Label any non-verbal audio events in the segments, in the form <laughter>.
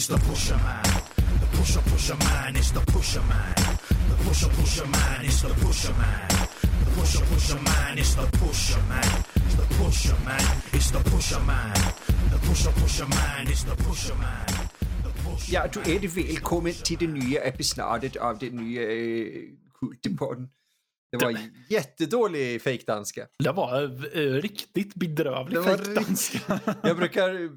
It's the pusher man. The pusher pusher man. It's the pusher man. The pusher pusher man. It's the pusher man. The pusher pusher man. It's the pusher man. The pusher man. It's the pusher man. The pusher pusher man. It's the pusher man. Ja, du är välkommen till det nya episodet av det nya uh, Kultipodden. Det var jättedålig fejkdanska. Det var eh, riktigt bedrövlig Det fejkdanska. <laughs> Jag brukar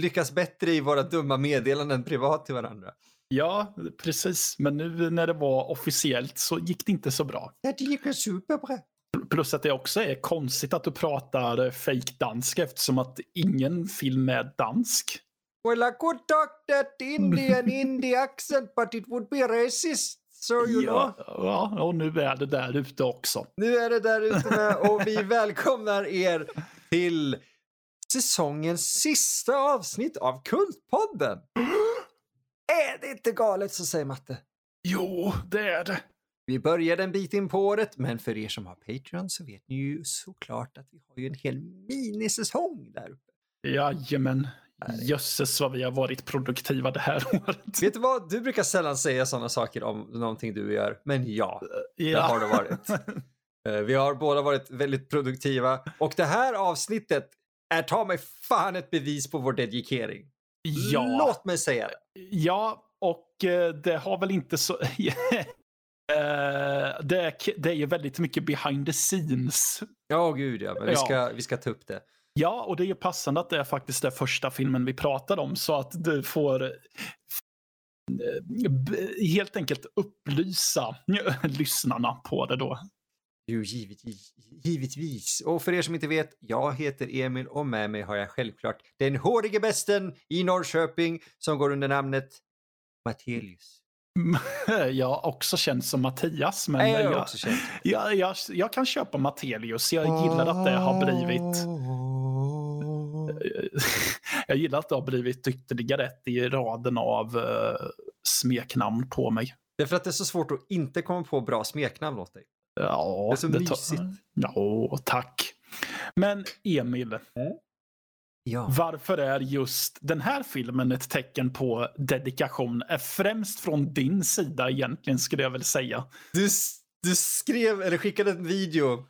lyckas bättre i våra dumma meddelanden privat till varandra. ja, precis. Men nu när det var officiellt så gick det inte så bra. Ja, det gick superbra. Plus att det också är konstigt att du pratar fejkdanska eftersom att ingen film är dansk. Well, I could talk that Indian indie accent, but it would be racist. Know. Ja, ja, och nu är det där ute också. Nu är det där ute med och vi <laughs> välkomnar er till säsongens sista avsnitt av Kultpodden. Är det inte galet så säger Matte. Jo, det är det. Vi började en bit in på året, men för er som har Patreon så vet ni ju såklart att vi har ju en hel minisäsong där uppe. Jajamän. Jösses vad vi har varit produktiva det här <laughs> året. Vet du vad? Du brukar sällan säga sådana saker om någonting du gör, men ja, det har det varit. <laughs> Eh, Vi har båda varit väldigt produktiva och det här avsnittet är ta mig fan ett bevis på vår dedikering. ja. Låt mig säga det. Ja, och eh, det har väl inte så... <laughs> Eh, det, är, det är ju väldigt mycket behind the scenes. Ja, gud ja, men vi Ja. ska, vi ska ta upp det. Ja, och det är ju passande att det är faktiskt den första filmen vi pratar om så att du får eh, helt enkelt upplysa <laughs> lyssnarna på det då. Jo, givetvis, givetvis. Och för er som inte vet, jag heter Emil och med mig har jag självklart den hårige besten i Norrköping som går under namnet Mattelius. <laughs> Jag också känns som Mattias, men jag jag, också känd. jag, jag, kan köpa Mattelius. Jag gillar att det har blivit <laughs> jag gillar att det har blivit ytterligare ett i raden av uh, smeknamn på mig. Det är för att det är så svårt att inte komma på bra smeknamn åt dig. Ja, Det är så tar- mysigt. Ja, tack. Men Emil, Ja. varför är just den här filmen ett tecken på dedikation? Är främst från din sida egentligen skulle jag väl säga. Du, du skrev, eller skickade en video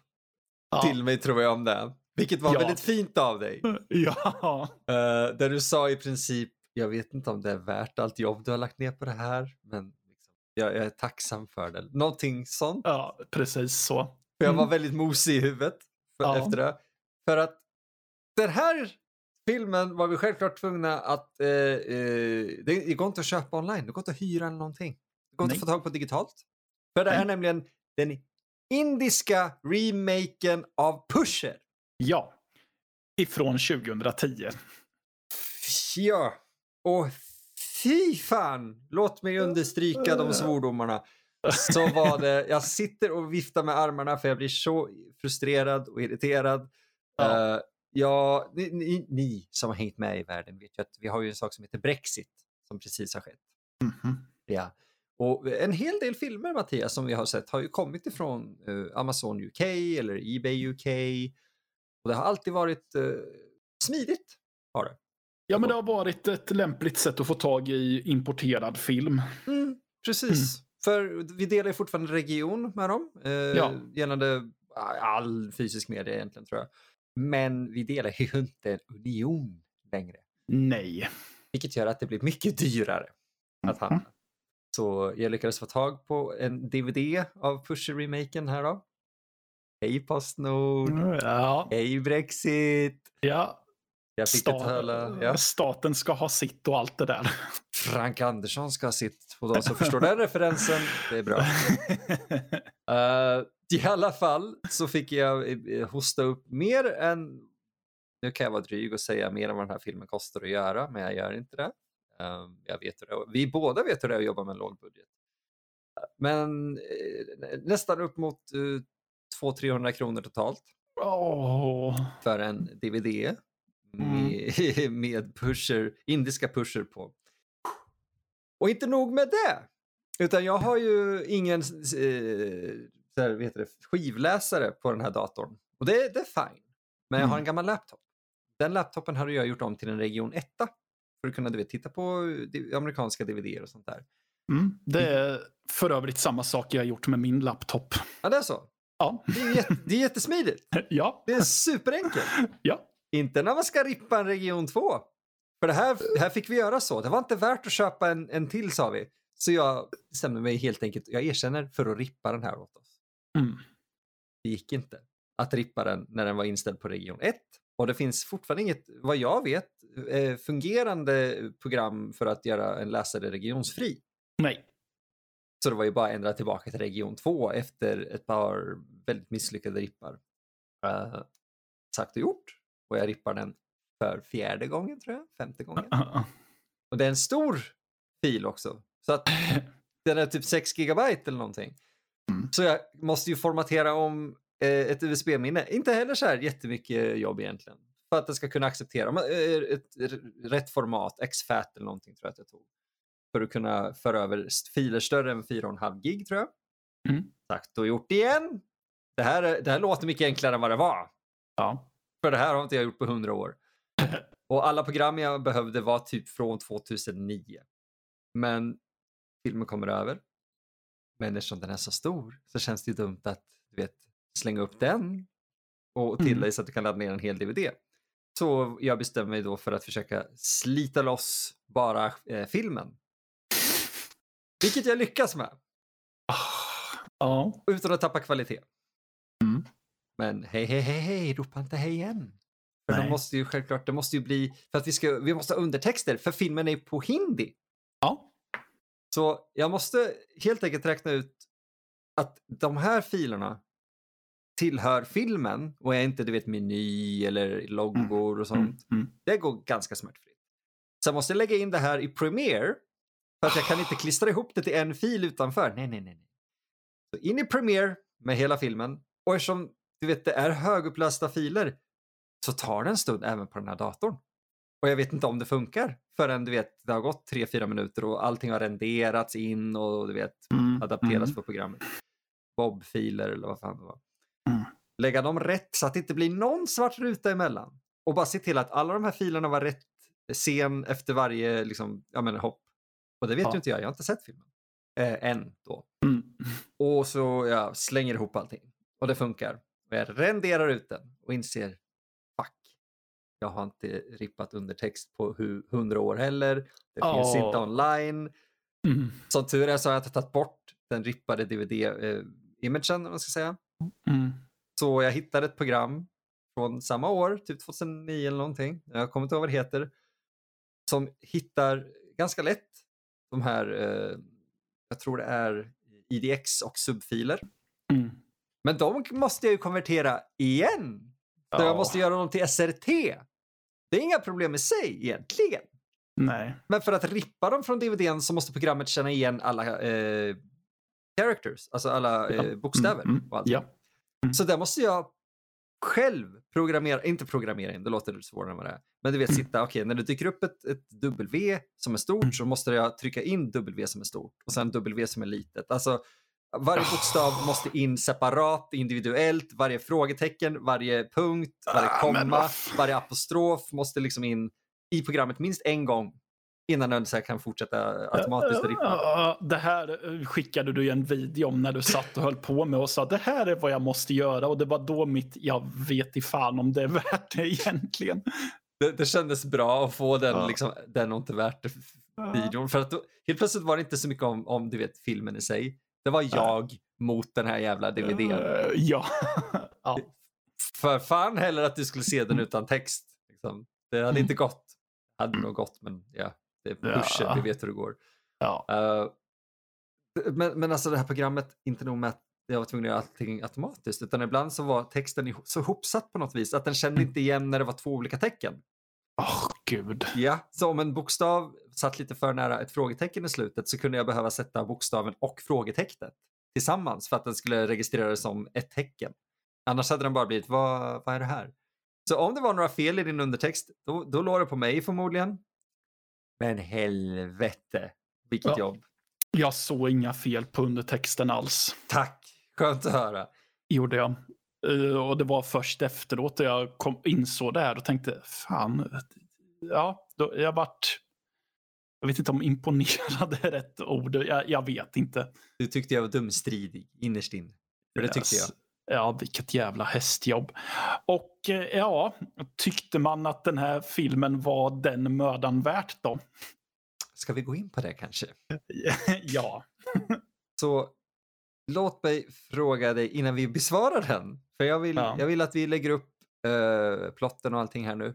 Ja. till mig tror jag om det. Vilket var Ja. väldigt fint av dig. <laughs> Ja, Eh, där du sa i princip, jag vet inte om det är värt allt jobb du har lagt ner på det här, men liksom, jag, jag är tacksam för det. Någonting sånt. ja precis så. För jag var Mm. väldigt mosig i huvudet för, Ja. efter det. För att den här filmen var vi självklart tvungna att... Eh, eh, det, går inte att köpa online, det går inte att hyra eller någonting. Det går inte att få tag på digitalt. För det är Nej. nämligen den indiska remaken av Pusher. Ja, ifrån 2010. Ja, och fy fan, låt mig understryka de svordomarna. Så var det, jag sitter och viftar med armarna för jag blir så frustrerad och irriterad. Ja. Eh, ja, ni, ni, ni som har hängt med i världen vet ju att vi har ju en sak som heter Brexit som precis har skett. Mhm. Ja. Och en hel del filmer Mattias som vi har sett har ju kommit ifrån eh, Amazon UK eller Ebay UK. Och det har alltid varit eh, smidigt. Har det. Ja, men det har varit ett lämpligt sätt att få tag i importerad film. Mm, precis. För vi delar ju fortfarande region med dem. Eh, Ja. Gällande all fysisk media egentligen tror jag. Men vi delar ju inte en union längre. Nej. Vilket gör att det blir mycket dyrare att Mhm. handla. Så jag lyckades få tag på en DVD av Pusher-remaken här då. Hej Postnord! Ja, Hej Brexit! ja. Jag fick Sta- ett höra. Ja. Staten ska ha sitt och allt det där. Frank Andersson ska ha sitt. Och de som förstår den referensen, det är bra. <laughs> Eh, I alla fall så fick jag eh, hosta upp mer än, nu kan jag vara dryg och säga mer än vad den här filmen kostar att göra, men jag gör inte det. Eh, jag vet hur det är. Vi båda vet hur det är att jobba med en låg budget. Eh, Men eh, nästan upp mot eh, 200-300 kronor totalt Åh. för en DVD med, <laughs> med pusher, indiska pusher på. Och inte nog med det, utan jag har ju ingen eh, så här, heter det, skivläsare på den här datorn. Och det, det är fine. Men jag har en Mm. gammal laptop. Den laptopen hade jag gjort om till en region 1. för att kunna du vet, titta på di- amerikanska DVD och sånt där. Mm. Det är för övrigt samma sak jag har gjort med min laptop. Ja, det är så. Ja, Det är, jätte, det är jättesmidigt. <laughs> ja, Det är superenkelt. <laughs> ja. Inte när man ska rippa en region 2. För det här, det här fick vi göra så. Det var inte värt att köpa en, en till sa vi. Så jag bestämde mig helt enkelt, jag erkänner, för att rippa den här åt oss. Mm. Det gick inte att rippa den när den var inställd på region 1. Och det finns fortfarande inget, vad jag vet, eh, fungerande program för att göra en läsare regionsfri. Nej. Så det var ju bara att ändra tillbaka till region 2 efter ett par väldigt misslyckade rippar. Uh, sagt och gjort. Och jag rippar den för fjärde gången tror jag, femte gången. Och det är en stor fil också. Så att <laughs> den är typ 6 gigabyte eller någonting. Mm. Så jag måste ju formatera om eh, ett USB-minne. Inte heller så här jättemycket jobb egentligen. För att det ska kunna acceptera eh, ett, ett, rätt format, XFAT eller någonting tror jag att jag tog. För att kunna föra över filer större än 4,5 gig tror jag. Mm. Sagt och gjort igen. Det här, är- det här låter mycket enklare än vad det var. Ja. För det här har inte jag gjort på 100 år. <clears throat> Och alla program jag behövde var typ från 2009. Men filmen kommer över. Men eftersom den är så stor så känns det ju dumt att du vet, slänga upp den och till Mm. dig så att du kan ladda ner en hel DVD. Så jag bestämmer mig då för att försöka slita loss bara eh, filmen. Vilket jag lyckas med Ja. utan att tappa kvalitet. Mm. Men hej, hej, hej, hej, ropa inte hej igen. För de Nej. måste ju självklart, det måste ju bli, för att vi ska, vi måste ha undertexter, för filmen är på hindi. Ja. Så jag måste helt enkelt räkna ut att de här filerna tillhör filmen och är inte, du vet, meny eller loggor och sånt. Mm. Mm. Det går ganska smärtfritt. Så jag måste lägga in det här i Premiere för att jag kan inte klistra ihop det till en fil utanför. Nej, nej, nej. Så in i Premiere med hela filmen och eftersom du vet, det är högupplösta filer så tar det en stund även på den här datorn. Och jag vet inte om det funkar förrän du vet, det har gått 3-4 minuter och allting har renderats in och du vet, Mm. adapteras Mm. programmet. Bob-filer eller vad fan det var. Mm. Lägga dem rätt så att det inte blir någon svart ruta emellan. Och bara se till att alla de här filerna var rätt scen efter varje liksom, ja, men, hopp. Och det vet Ja. ju inte jag, jag har inte sett filmen. Eh, än då. Mm. Och så jag slänger ihop allting. Och det funkar. Och jag renderar ut den och inser, fuck. Jag har inte rippat undertext på hu- 100 år heller. Det finns Åh. inte online. Mm. Som tur är så har jag tagit bort den rippade DVD-imagen, om man ska säga. Mm. Så jag hittade ett program från samma år, typ 2009 eller någonting. Jag kommer inte ihåg vad det heter. Som hittar ganska lätt de här, eh, jag tror det är IDX och subfiler. Mm. Men de måste jag ju konvertera igen. Så Ja. jag måste göra dem till SRT. Det är inga problem i sig egentligen. Nej. Men för att rippa dem från DVDn så måste programmet känna igen alla eh, characters, alltså alla eh, bokstäver. Mm, mm. Ja. Så där måste jag själv programmera, inte programmera in, det låter svårare än vad det är. Men du vet, Mm. sitta, okej, när det dyker upp ett, ett W som är stort Mm. så måste jag trycka in W som är stort och sen W som är litet. Alltså, varje bokstav måste in separat, individuellt, varje frågetecken, varje punkt, varje Ah, komma, varje apostrof måste liksom in i programmet minst en gång innan den så här kan fortsätta automatiskt rippa. Ja, Det här eh, skickade du en video om när du satt och höll på med och sa det här är vad jag måste göra och det var då mitt jag vet i fan om det är värt det egentligen. Det, det kändes bra att få den, Ja. liksom, den är inte värt det videon. För att då, helt plötsligt var det inte så mycket om, om du vet, filmen i sig. Det var jag mot den här jävla DVDn. Eh, Ja. <laughs> ja. För fan heller att du skulle se den utan text. Liksom. Det hade Mm. inte gått. Hade nog gått, men ja, det är pushen, Ja. vi vet hur det går. ja. Eh, men, men alltså det här programmet, inte nog med att jag var tvungen att göra allting automatiskt, utan ibland så var texten så hopsatt på något vis att den kände Mm. inte igen när det var två olika tecken. Åh, gud. Ja, så om en bokstav satt lite för nära ett frågetecken i slutet så kunde jag behöva sätta bokstaven och frågetecknet tillsammans för att den skulle registrera det som ett tecken. Annars hade den bara blivit, vad, vad är det här? Så om det var några fel i din undertext, då, då låg det på mig förmodligen. Men helvete, vilket Ja. jobb. Jag såg inga fel på undertexten alls. Tack, skönt att höra. Gjorde jag. Eh, Och det var först efteråt jag kom, insåg det här och tänkte fan. Ja, då, jag vart Jag vet inte om imponerad är rätt ord. Jag, jag vet inte. Du tyckte jag var dumstridig innerst in. För det tyckte jag. Ja, vilket jävla hästjobb. Och eh, ja, tyckte man att den här filmen var den mödan värt då? Ska vi gå in på det kanske? <laughs> ja. <laughs> Så låt mig fråga dig innan vi besvarar den. För jag vill, Ja. jag vill att vi lägger upp uh, plotten och allting här nu.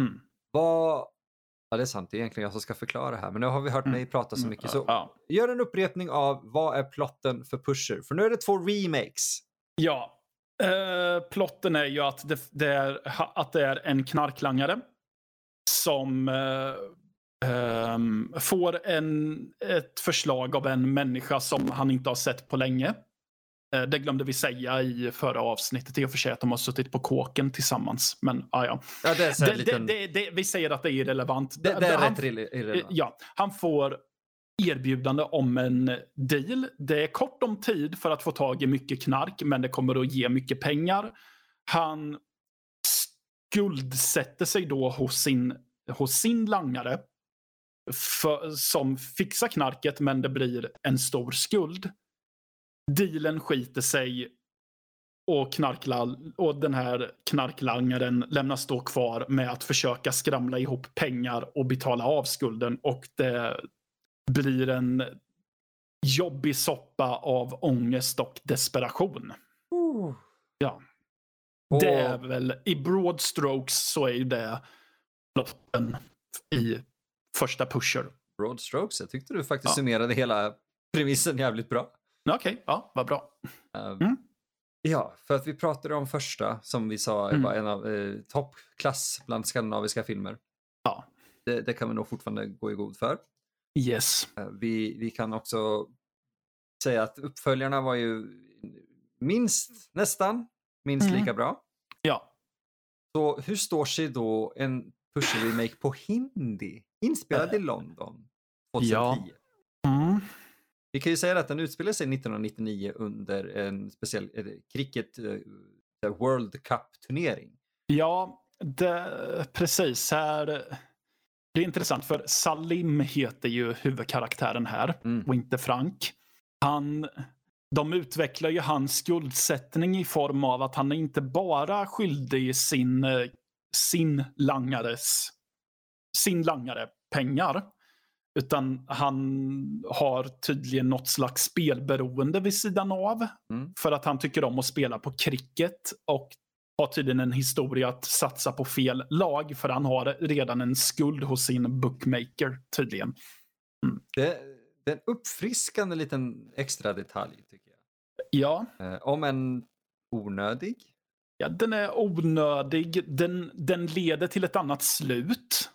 Mm. Vad... Ja, det är sant. Det är egentligen jag som ska förklara här. Men nu har vi hört Mm. mig prata så mycket. Så Ja. gör en upprepning av vad är plotten för Pusher? För nu är det två remakes. Ja. Eh, plotten är ju att det, det är, att det är en knarklangare som eh, ehm, får en, ett förslag av en människa som han inte har sett på länge. Eh, det glömde vi säga i förra avsnittet i och för sig att de har suttit på kåken tillsammans. Men ah, ja. Ja, det är så det, liten... det, vi säger att det är irrelevant. det, är han, rätt irre- irrelevant. Ja, han får erbjudande om en deal. Det är kort om tid för att få tag i mycket knark, men det kommer att ge mycket pengar. Han skuldsätter sig då hos sin, hos sin langare för, som fixar knarket, men det blir en stor skuld. Dealen skiter sig och, knarkla, och den här knarklangaren lämnas då kvar med att försöka skramla ihop pengar och betala av skulden. Och det blir en jobbig soppa av ångest och desperation. Ja. Och- Det är väl, i broad strokes så är ju det plotten i första pusher. Broad strokes. Jag tyckte du faktiskt Ja. summerade hela premissen jävligt bra. Okej, ja, vad bra. Uh, Mm. Ja, för att vi pratade om första, som vi sa Mm. var en av eh, toppklass bland skandinaviska filmer. Ja. Det, det kan vi nog fortfarande gå i god för. Yes. Eh, vi, vi kan också säga att uppföljarna var ju minst, nästan, minst Mm. lika bra. Ja. Så hur står sig då en Pusher-remake på hindi, inspelad i London 2010? Ja. Mm. Vi kan ju säga att den utspelar sig 1999 under en speciell eh, cricket eh, World Cup-turnering. Ja, det, precis. Här, det är intressant för Salim heter ju huvudkaraktären här Mm. och inte Frank. Han, de utvecklar ju hans skuldsättning i form av att han är inte bara skyldig sin, sin langares sin langare pengar. Utan han har tydligen något slags spelberoende vid sidan av. Mm. För att han tycker om att spela på cricket och har tydligen en historia att satsa på fel lag. För han har redan en skuld hos sin bookmaker tydligen. Det, det är en uppfriskande liten extra detalj tycker jag. Ja, Eh, om en onödig. ja den är onödig. Den, den leder till ett annat slut.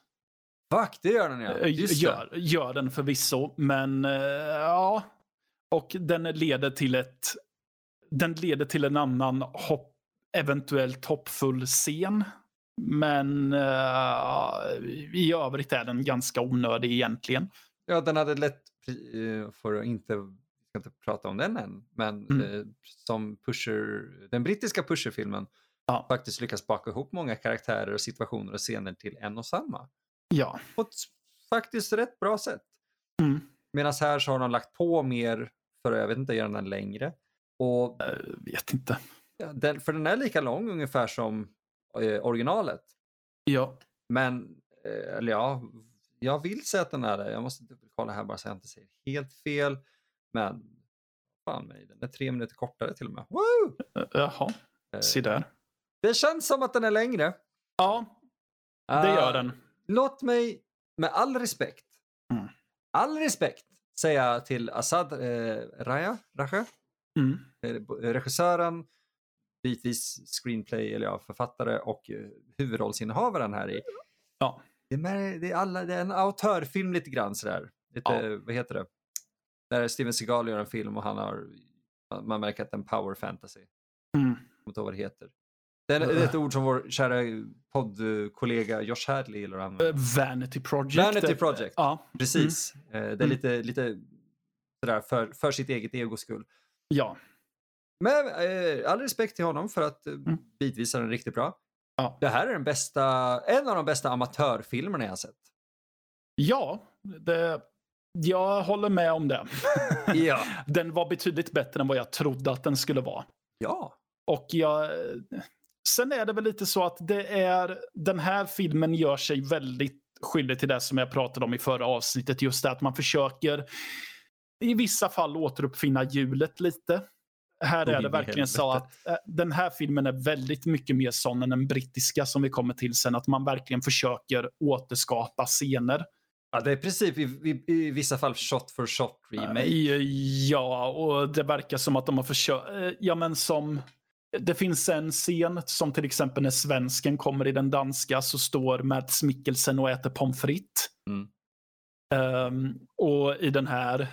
Fuck, det gör den ja. Eh, Just det. Gör, gör den förvisso, men eh, ja. Och den leder till ett... Den leder till en annan hopp, eventuellt hoppfull scen. Men eh, i övrigt är den ganska onödig egentligen. Ja, den hade lätt, eh, för att inte, ska inte prata om den än, men Mm. eh, som pusher, den brittiska pusherfilmen Ja. faktiskt lyckas baka ihop många karaktärer och situationer och scener till en och samma. Ja. På ett faktiskt rätt bra sätt. Mm. Medan här så har de lagt på mer för att, jag vet inte, göra den längre. Och Eh, vet inte. Den, för den är lika lång ungefär som eh, originalet. Ja. Men, eh, eller ja, jag vill säga att den är det. Jag måste dubbelkolla här bara så jag inte säger helt fel. Men, fan mig, den är tre minuter kortare till och med. Woo! Eh, Jaha, Eh, se där. Det känns som att den är längre. Ja, det gör den. Låt mig med all respekt, Mm. all respekt säga till Assad eh, Raya, Raja, Mm. eh, regissören, bitvis screenplay, eller ja, författare och eh, huvudrollsinnehavaren här i. Ja. Det är, med, det, är alla, det är en autörfilm lite grann sådär. Lite, Ja. Vad heter det? Där Steven Seagal gör en film och han har, man- märker att det är en power fantasy. Mm. Jag kommer vad det heter. Det är, ett ord som vår kära poddkollega Josh Hadley gillar att använda. Eh, Vanity Project. Vanity Project. Ja. Precis. Eh, Det är Mm. lite, lite sådär för, för sitt eget egos skull. Ja. Men eh, all respekt till honom för att eh, Mm. bitvis är den riktigt bra. Ja. Det här är den bästa, en av de bästa amatörfilmerna jag har sett. Ja, det, jag håller med om det. <laughs> Ja. Den var betydligt bättre än vad jag trodde att den skulle vara. Ja. Och jag... Sen är det väl lite så att det är... Den här filmen gör sig väldigt skyldig till det som jag pratade om i förra avsnittet. Just det att man försöker i vissa fall återuppfinna hjulet lite. Här är det verkligen så att eh, den här filmen är väldigt mycket mer sån än den brittiska som vi kommer till sen. Att man verkligen försöker återskapa scener. ja, det är i princip i, i, i vissa fall shot for shot remake. Eh, Ja, och det verkar som att de har försökt. Ja, men som... Det finns en scen som till exempel när svensken kommer i den danska så står Mads Mikkelsen och äter pommes frites. Mm. Ehm, och i den här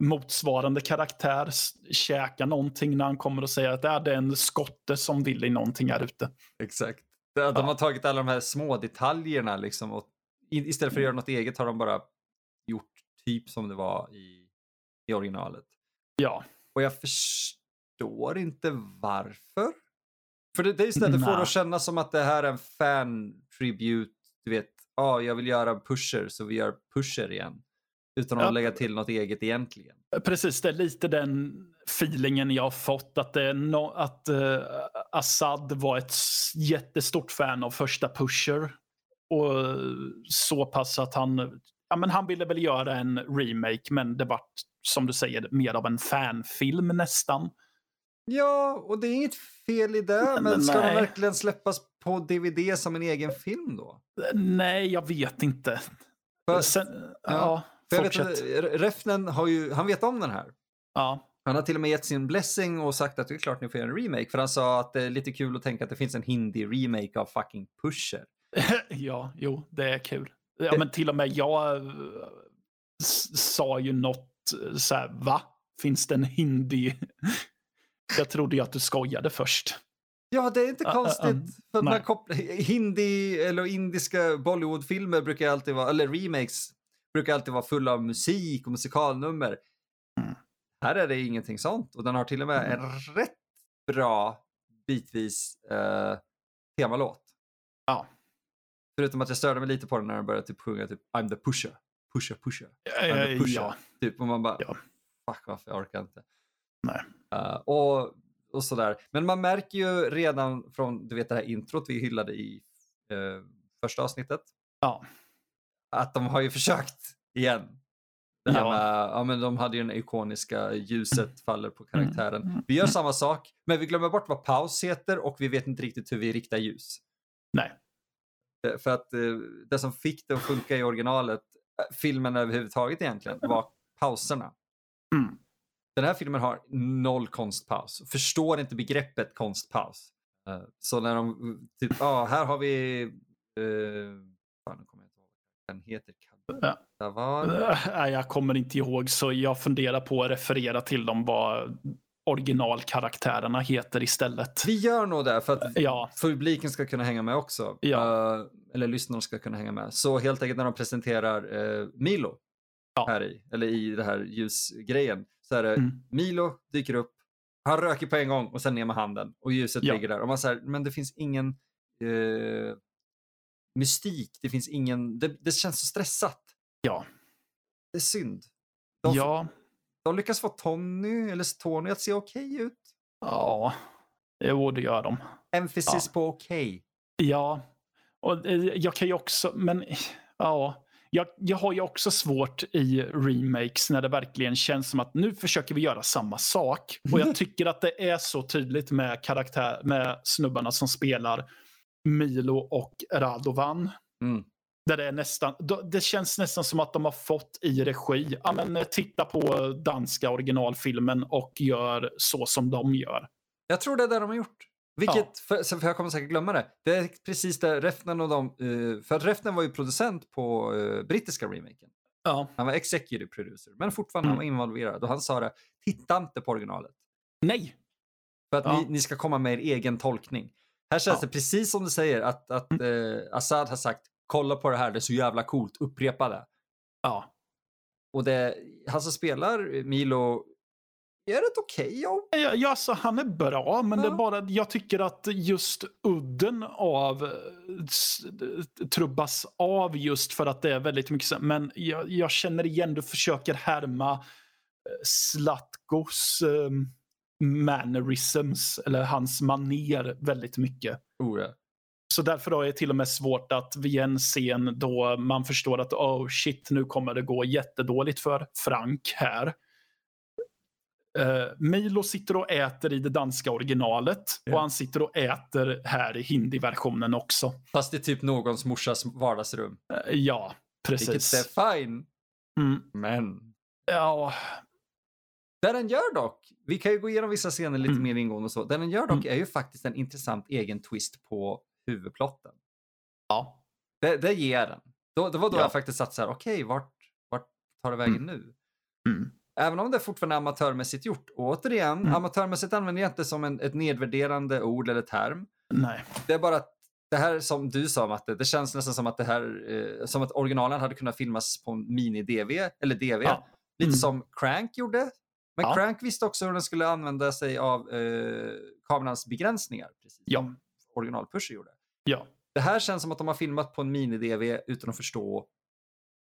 motsvarande karaktär käkar någonting när han kommer och säger att "Ja, det är en skotte som vill i någonting här ute. Exakt. De, de har tagit alla de här små detaljerna liksom och istället för att göra något eget har de bara gjort typ som det var i, i originalet. Ja, Och jag förstår inte varför. För det, det istället får det Nej. att kännas som att det här är en fan-tribute. Du vet, ja, jag vill göra pusher så vi gör pusher igen. Utan att Ja. lägga till något eget egentligen. precis. Det är lite den feelingen jag har fått. Att, no, att eh, Assad var ett jättestort fan av första Pusher. Och så pass att han, ja, men han ville väl göra en remake men det vart som du säger mer av en fanfilm nästan. Ja, och det är inget fel i det. Men, Men ska den nej. verkligen släppas på DVD som en egen film då? Nej, jag vet inte. För, Sen, ja, för jag vet fortsätt. att Refnen har ju, han vet om den här. Ja, Han har till och med gett sin blessing och sagt att det är klart ni får göra en remake. För han sa att det är lite kul att tänka att det finns en hindi-remake av fucking Pusher. <laughs> ja, jo, det är kul. Ja, men till och med jag eh, sa ju något eh, så här, va? Finns det en hindi? <laughs> Jag trodde ju att du skojade först. Ja, det är inte konstigt. ja, ja. för att man kopplar, hindi eller indiska Bollywoodfilmer brukar alltid vara, eller remakes, brukar alltid vara fulla av musik och musikalnummer. Mm. Här är det ingenting sånt och den har till och med en rätt bra bitvis eh, temalåt. Ja. Förutom att jag störde mig lite på den när den började typ sjunga typ I'm the pusher, pusher, pusher. I'm the pusher. Ja, Typ, och man bara, Ja. fuck varför jag orkar inte. Nej. Eh, och, och sådär. Men man märker ju redan från du vet det här introt vi hyllade i eh, första avsnittet. Ja. Att de har ju försökt igen. Det här Ja. med, ja men de hade ju den ikoniska ljuset faller på karaktären. Mm. Vi gör samma sak, men vi glömmer bort vad paus heter och vi vet inte riktigt hur vi riktar ljus. Nej. Eh, För att eh, det som fick det att funka i originalet, eh, filmen överhuvudtaget egentligen, var pauserna. Mm. Den här filmen har noll konstpaus. Förstår inte begreppet konstpaus. Eh, Så när de, typ, ja, här har vi, uh, fan, den heter. Kadavar. Nej, jag kommer inte ihåg så jag funderar på att referera till dem vad originalkaraktärerna heter istället. Vi gör nog det för att Ja, publiken ska kunna hänga med också. Ja. Eh, eller lyssnarna ska kunna hänga med. Så helt enkelt när de presenterar eh, Milo Ja. här i, eller i det här ljusgrejen, så är det Mm. Milo dyker upp, han röker på en gång och sen ner med handen och ljuset ligger där. Och man säger, men det finns ingen eh, mystik, det finns ingen, det, det känns så stressat. ja, Det är synd. De, ja, de lyckas få Tony, eller Tony att se okej ut. ja. Jo, det gör de. Emphasis på okej. Ja, och eh, jag kan ju också, men ja. Jag, jag har ju också svårt i remakes när det verkligen känns som att nu försöker vi göra samma sak. Och jag <laughs> tycker att det är så tydligt med karaktär, med snubbarna som spelar Milo och Radovan. Mm. Där det, är nästan, det känns nästan som att de har fått i regi, ja, men, eh, titta på danska originalfilmen och gör så som de gör. Jag tror det är det de har gjort. Vilket, för, för jag kommer säkert glömma det. Det är precis det Refnen och de, eh, för att Refnen var ju producent på eh, brittiska remaken. Ja. Han var executive producer, men fortfarande han var Mm. involverad. Och han sa det, titta inte på originalet. Nej. För att Ja. ni, ni ska komma med er egen tolkning. Här känns Ja. det precis som du säger, att, att Mm. eh, Assad har sagt, kolla på det här, det är så jävla coolt, upprepa det. Ja. Och det, han som spelar Milo gör ett okej jobb. Ja, ja, alltså, han är bra, men det Ja. är bara jag tycker att just udden av eh, s- trubbas av just för att det är väldigt mycket. Men jag, jag känner igen, du försöker härma eh, Slatkos eh, mannerisms, eller hans maner väldigt mycket. Oh, ja. Så därför har jag till och med svårt att vid en scen då man förstår att oh shit, nu kommer det gå jättedåligt för Frank här. Uh, Milo sitter och äter i det danska originalet Ja. och han sitter och äter här i hindi-versionen också. Fast det är typ någons morsas vardagsrum. Eh, ja, Vilket precis. är fine. Mm, Men ja, det den gör dock, vi kan ju gå igenom vissa scener lite Mm. mer ingående och så. Det den gör dock Mm. är ju faktiskt en intressant egen twist på huvudplotten. ja. Det, det ger den. Då, det var då Ja. jag faktiskt satt så här, okej, vart, vart tar det vägen Mm. nu? Mm. Även om det är fortfarande amatörmässigt gjort. Och återigen, Mm. amatörmässigt använder jag inte som en, ett nedvärderande ord eller term. Nej. Det är bara att det här som du sa Matte, det känns nästan som att det här, eh, som att originalen hade kunnat filmas på mini-DV, eller DV. Ja. Lite Mm. som Crank gjorde. Men Ja. Crank visste också hur den skulle använda sig av eh, kamerans begränsningar. Precis Ja. som original-Pusher gjorde. Ja. Det här känns som att de har filmat på en mini-DV utan att förstå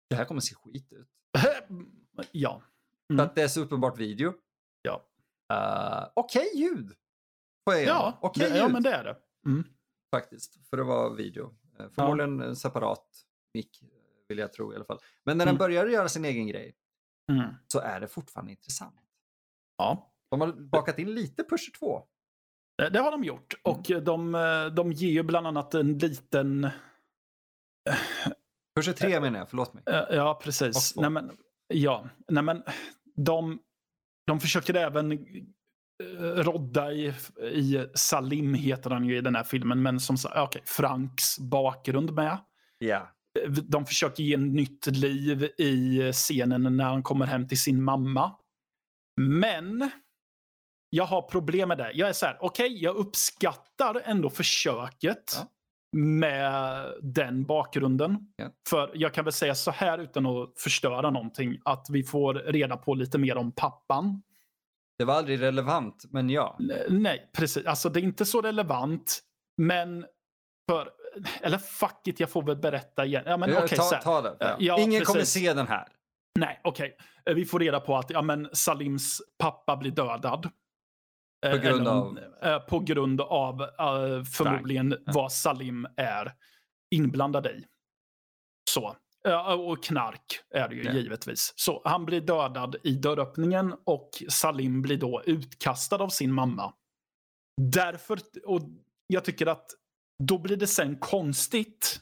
det här kommer se skit ut. <laughs> ja. För Mm. att det är så uppenbart video. Ja. Uh, Okej ljud. Ge dem. Ja, Okej det, ja, ljud men det är det. Mm. faktiskt. För det var video. Eh, Förmodligen en separat mick eh, vill jag tro i alla fall. Men när den Mm. börjar göra sin egen grej Mm. så är det fortfarande intressant. Ja. De har bakat in lite Pusher 2. Det har de gjort. Mm. Och de, eh, de ger ju bland annat en liten... Pusher 3 menar jag, förlåt mig. eh, Ja, precis. Nej, men, ja, nej, men de, de försöker även eh, rodda i, i Salim, heter han ju i den här filmen, men som okej, Franks bakgrund med. Ja. De försöker ge nytt liv i scenen när han kommer hem till sin mamma. Men jag har problem med det. Jag är så här, okej, jag uppskattar ändå försöket Ja. med den bakgrunden. Ja. För jag kan väl säga så här utan att förstöra någonting, att vi får reda på lite mer om pappan. Det var aldrig relevant, men ja. Nej, precis. Alltså det är inte så relevant, men för... Eller fuck it, jag får väl berätta igen. Ja, men Eh, okej, ta, ta det. Ja. Ja, Ingen kommer precis. se den här. Nej, okej. Eh, Vi får reda på att ja, men Salims pappa blir dödad. Eh, På grund eller av- eh, På grund av eh, förmodligen Ja. vad Salim är inblandad i. Så. Och knark är det ju Ja. givetvis. Så han blir dödad i dörröppningen och Salim blir då utkastad av sin mamma. Därför, och jag tycker att då blir det sen konstigt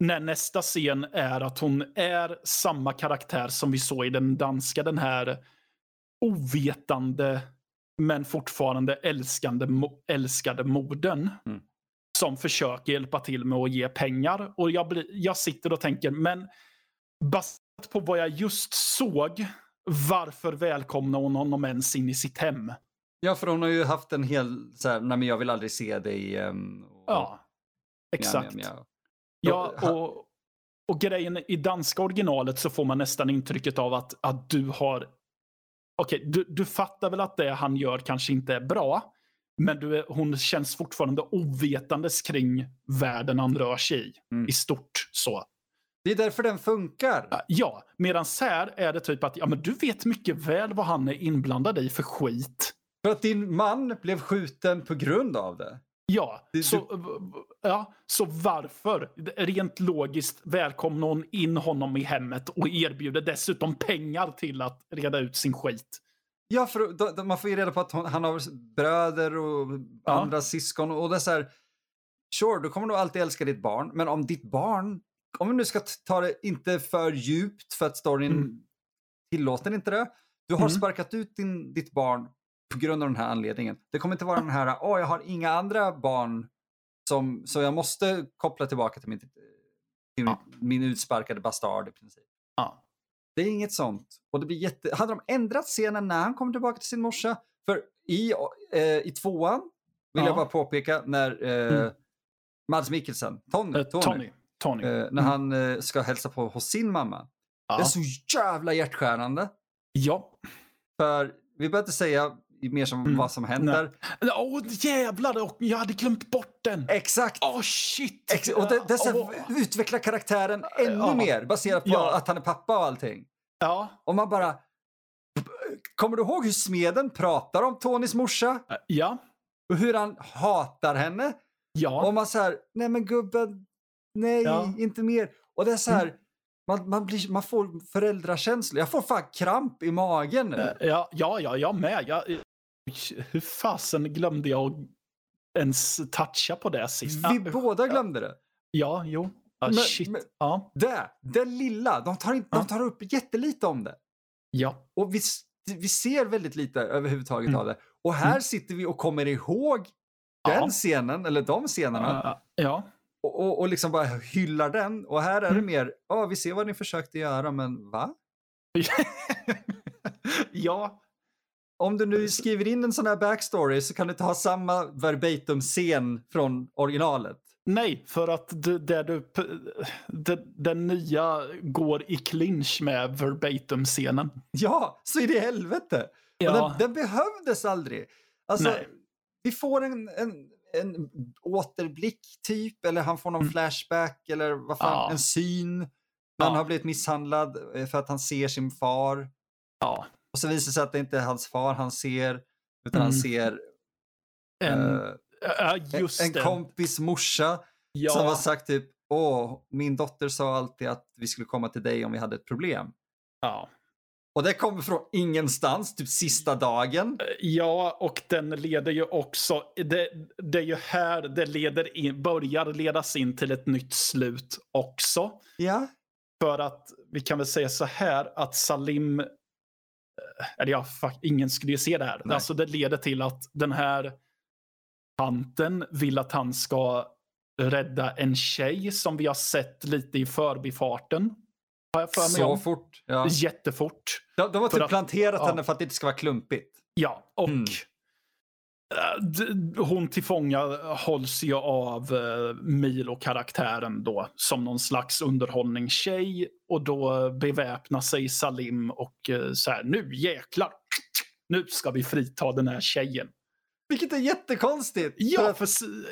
när nästa scen är att hon är samma karaktär som vi såg i den danska, den här ovetande men fortfarande älskande, älskade modern. Mm. Som försöker hjälpa till med att ge pengar. Och jag, blir, jag sitter och tänker, men baserat på vad jag just såg, varför välkomnar hon honom ens in i sitt hem? Ja, för hon har ju haft en hel, så här, nej men jag vill aldrig se dig. Um, och, Ja, exakt. mjau, mjau. Ja, och, och grejen i danska originalet så får man nästan intrycket av att, att du har... Okej, du, du fattar väl att det han gör kanske inte är bra. Men du hon känns fortfarande ovetandes kring världen han rör sig i. Mm. I stort så. Det är därför den funkar. Ja, medan här är det typ att ja, men du vet mycket väl vad han är inblandad i för skit. För att din man blev skjuten på grund av det. Ja, Du- så, ja, så varför? Rent logiskt välkomnar hon in honom i hemmet och erbjuder dessutom pengar till att reda ut sin skit. Ja, för då, då, man får ju reda på att hon, han har bröder och Ja. andra syskon och det är så här. Sure, då kommer du alltid älska ditt barn, men om ditt barn, om vi nu ska ta det inte för djupt för att storyn Mm. tillåter inte det. Du har Mm. sparkat ut din, ditt barn på grund av den här anledningen. Det kommer inte vara den här, åh, jag har inga andra barn som, så jag måste koppla tillbaka till, mitt, till Ja. min, utsparkade bastard i princip. Ja. Det är inget sånt. Och det blir jätte... Hade de ändrat scenen när han kommer tillbaka till sin morsa? För i, eh, i tvåan vill Ja. jag bara påpeka när eh, Mm. Mads Mikkelsen, Tony, Eh, Tony, Tony. Tony. Eh, när Mm. han eh, ska hälsa på hos sin mamma. Det är ja. så jävla hjärtskärande. ja. För vi behöver inte säga mer som Mm. vad som händer. Åh jävlar, och jag hade glömt bort den. Exakt! Åh shit! Ex och det, det är så här, Åh. utveckla karaktären ännu Ja. mer baserat på Ja. att han är pappa och allting. Ja, Och man bara... Kommer du ihåg hur smeden pratar om Tonys morsa? ja, Och hur han hatar henne? ja. Och man säger nej men gubben, nej, Ja. inte mer. Och det är så här, man, man, blir, man får föräldrakänslor. Jag får fan kramp i magen nu. Eh, Ja, ja, ja, jag med. Jag, eh, hur fasen glömde jag ens toucha på det sist? Vi Ja, båda glömde det. Ja, jo. Ja, Men- shit. men- Ja, Det, det lilla, de tar, de Ja. tar upp jättelite om det. ja, Och vi, vi ser väldigt lite överhuvudtaget Mm. av det. Och här Mm. sitter vi och kommer ihåg den Ja. scenen, eller de scenerna, ja, ja. och, och, och liksom bara hyllar den. Och här är det Mm. mer, ja vi ser vad ni försökte göra, men va? <laughs> ja, Om du nu skriver in en sån här backstory så kan du inte ha samma verbatim-scen från originalet. nej, för att du, det, den nya går i clinch med verbatim-scenen. Ja, så i det helvete! Ja. Den, den behövdes aldrig. Alltså, Nej. vi får en, en, en återblick typ, eller han får någon Mm. flashback, eller vad fan, Ja. en syn. Han Ja. har blivit misshandlad eh, för att han ser sin far. Ja, Och så visar det sig att det inte är hans far han ser, utan han Mm. ser en, eh, ja, en, en kompis morsa ja, som har sagt typ, åh, min dotter sa alltid att vi skulle komma till dig om vi hade ett problem. ja. Och det kommer från ingenstans, typ sista dagen. Ja, och den leder ju också... Det, det är ju här det leder in, börjar ledas in till ett nytt slut också. Ja, För att vi kan väl säga så här att Salim... eh, Eller ja, fuck, ingen skulle ju se det här. Nej. Alltså det leder till att den här tanten vill att han ska rädda en tjej som vi har sett lite i förbifarten. Har jag för mig så om. fort. Ja. Jättefort. De, de har typ att- planterat ja. henne för att det inte ska vara klumpigt. Ja, och Mm. Eh, hon tillfånga hålls ju av uh, Milo-karaktären då som någon slags underhållningstjej och då beväpnar sig Salim och uh, så här nu jäklar, nu ska vi frita den här tjejen. Vilket är jättekonstigt. Ja, för,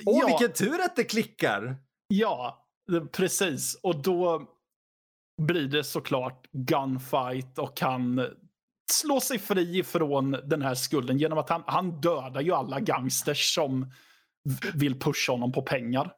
åh, ja, vilken tur att det klickar. ja, eh, precis. Och då blir det såklart gunfight och han slår sig fri från den här skulden genom att han, han dödar ju alla gangsters som vill pusha honom på pengar.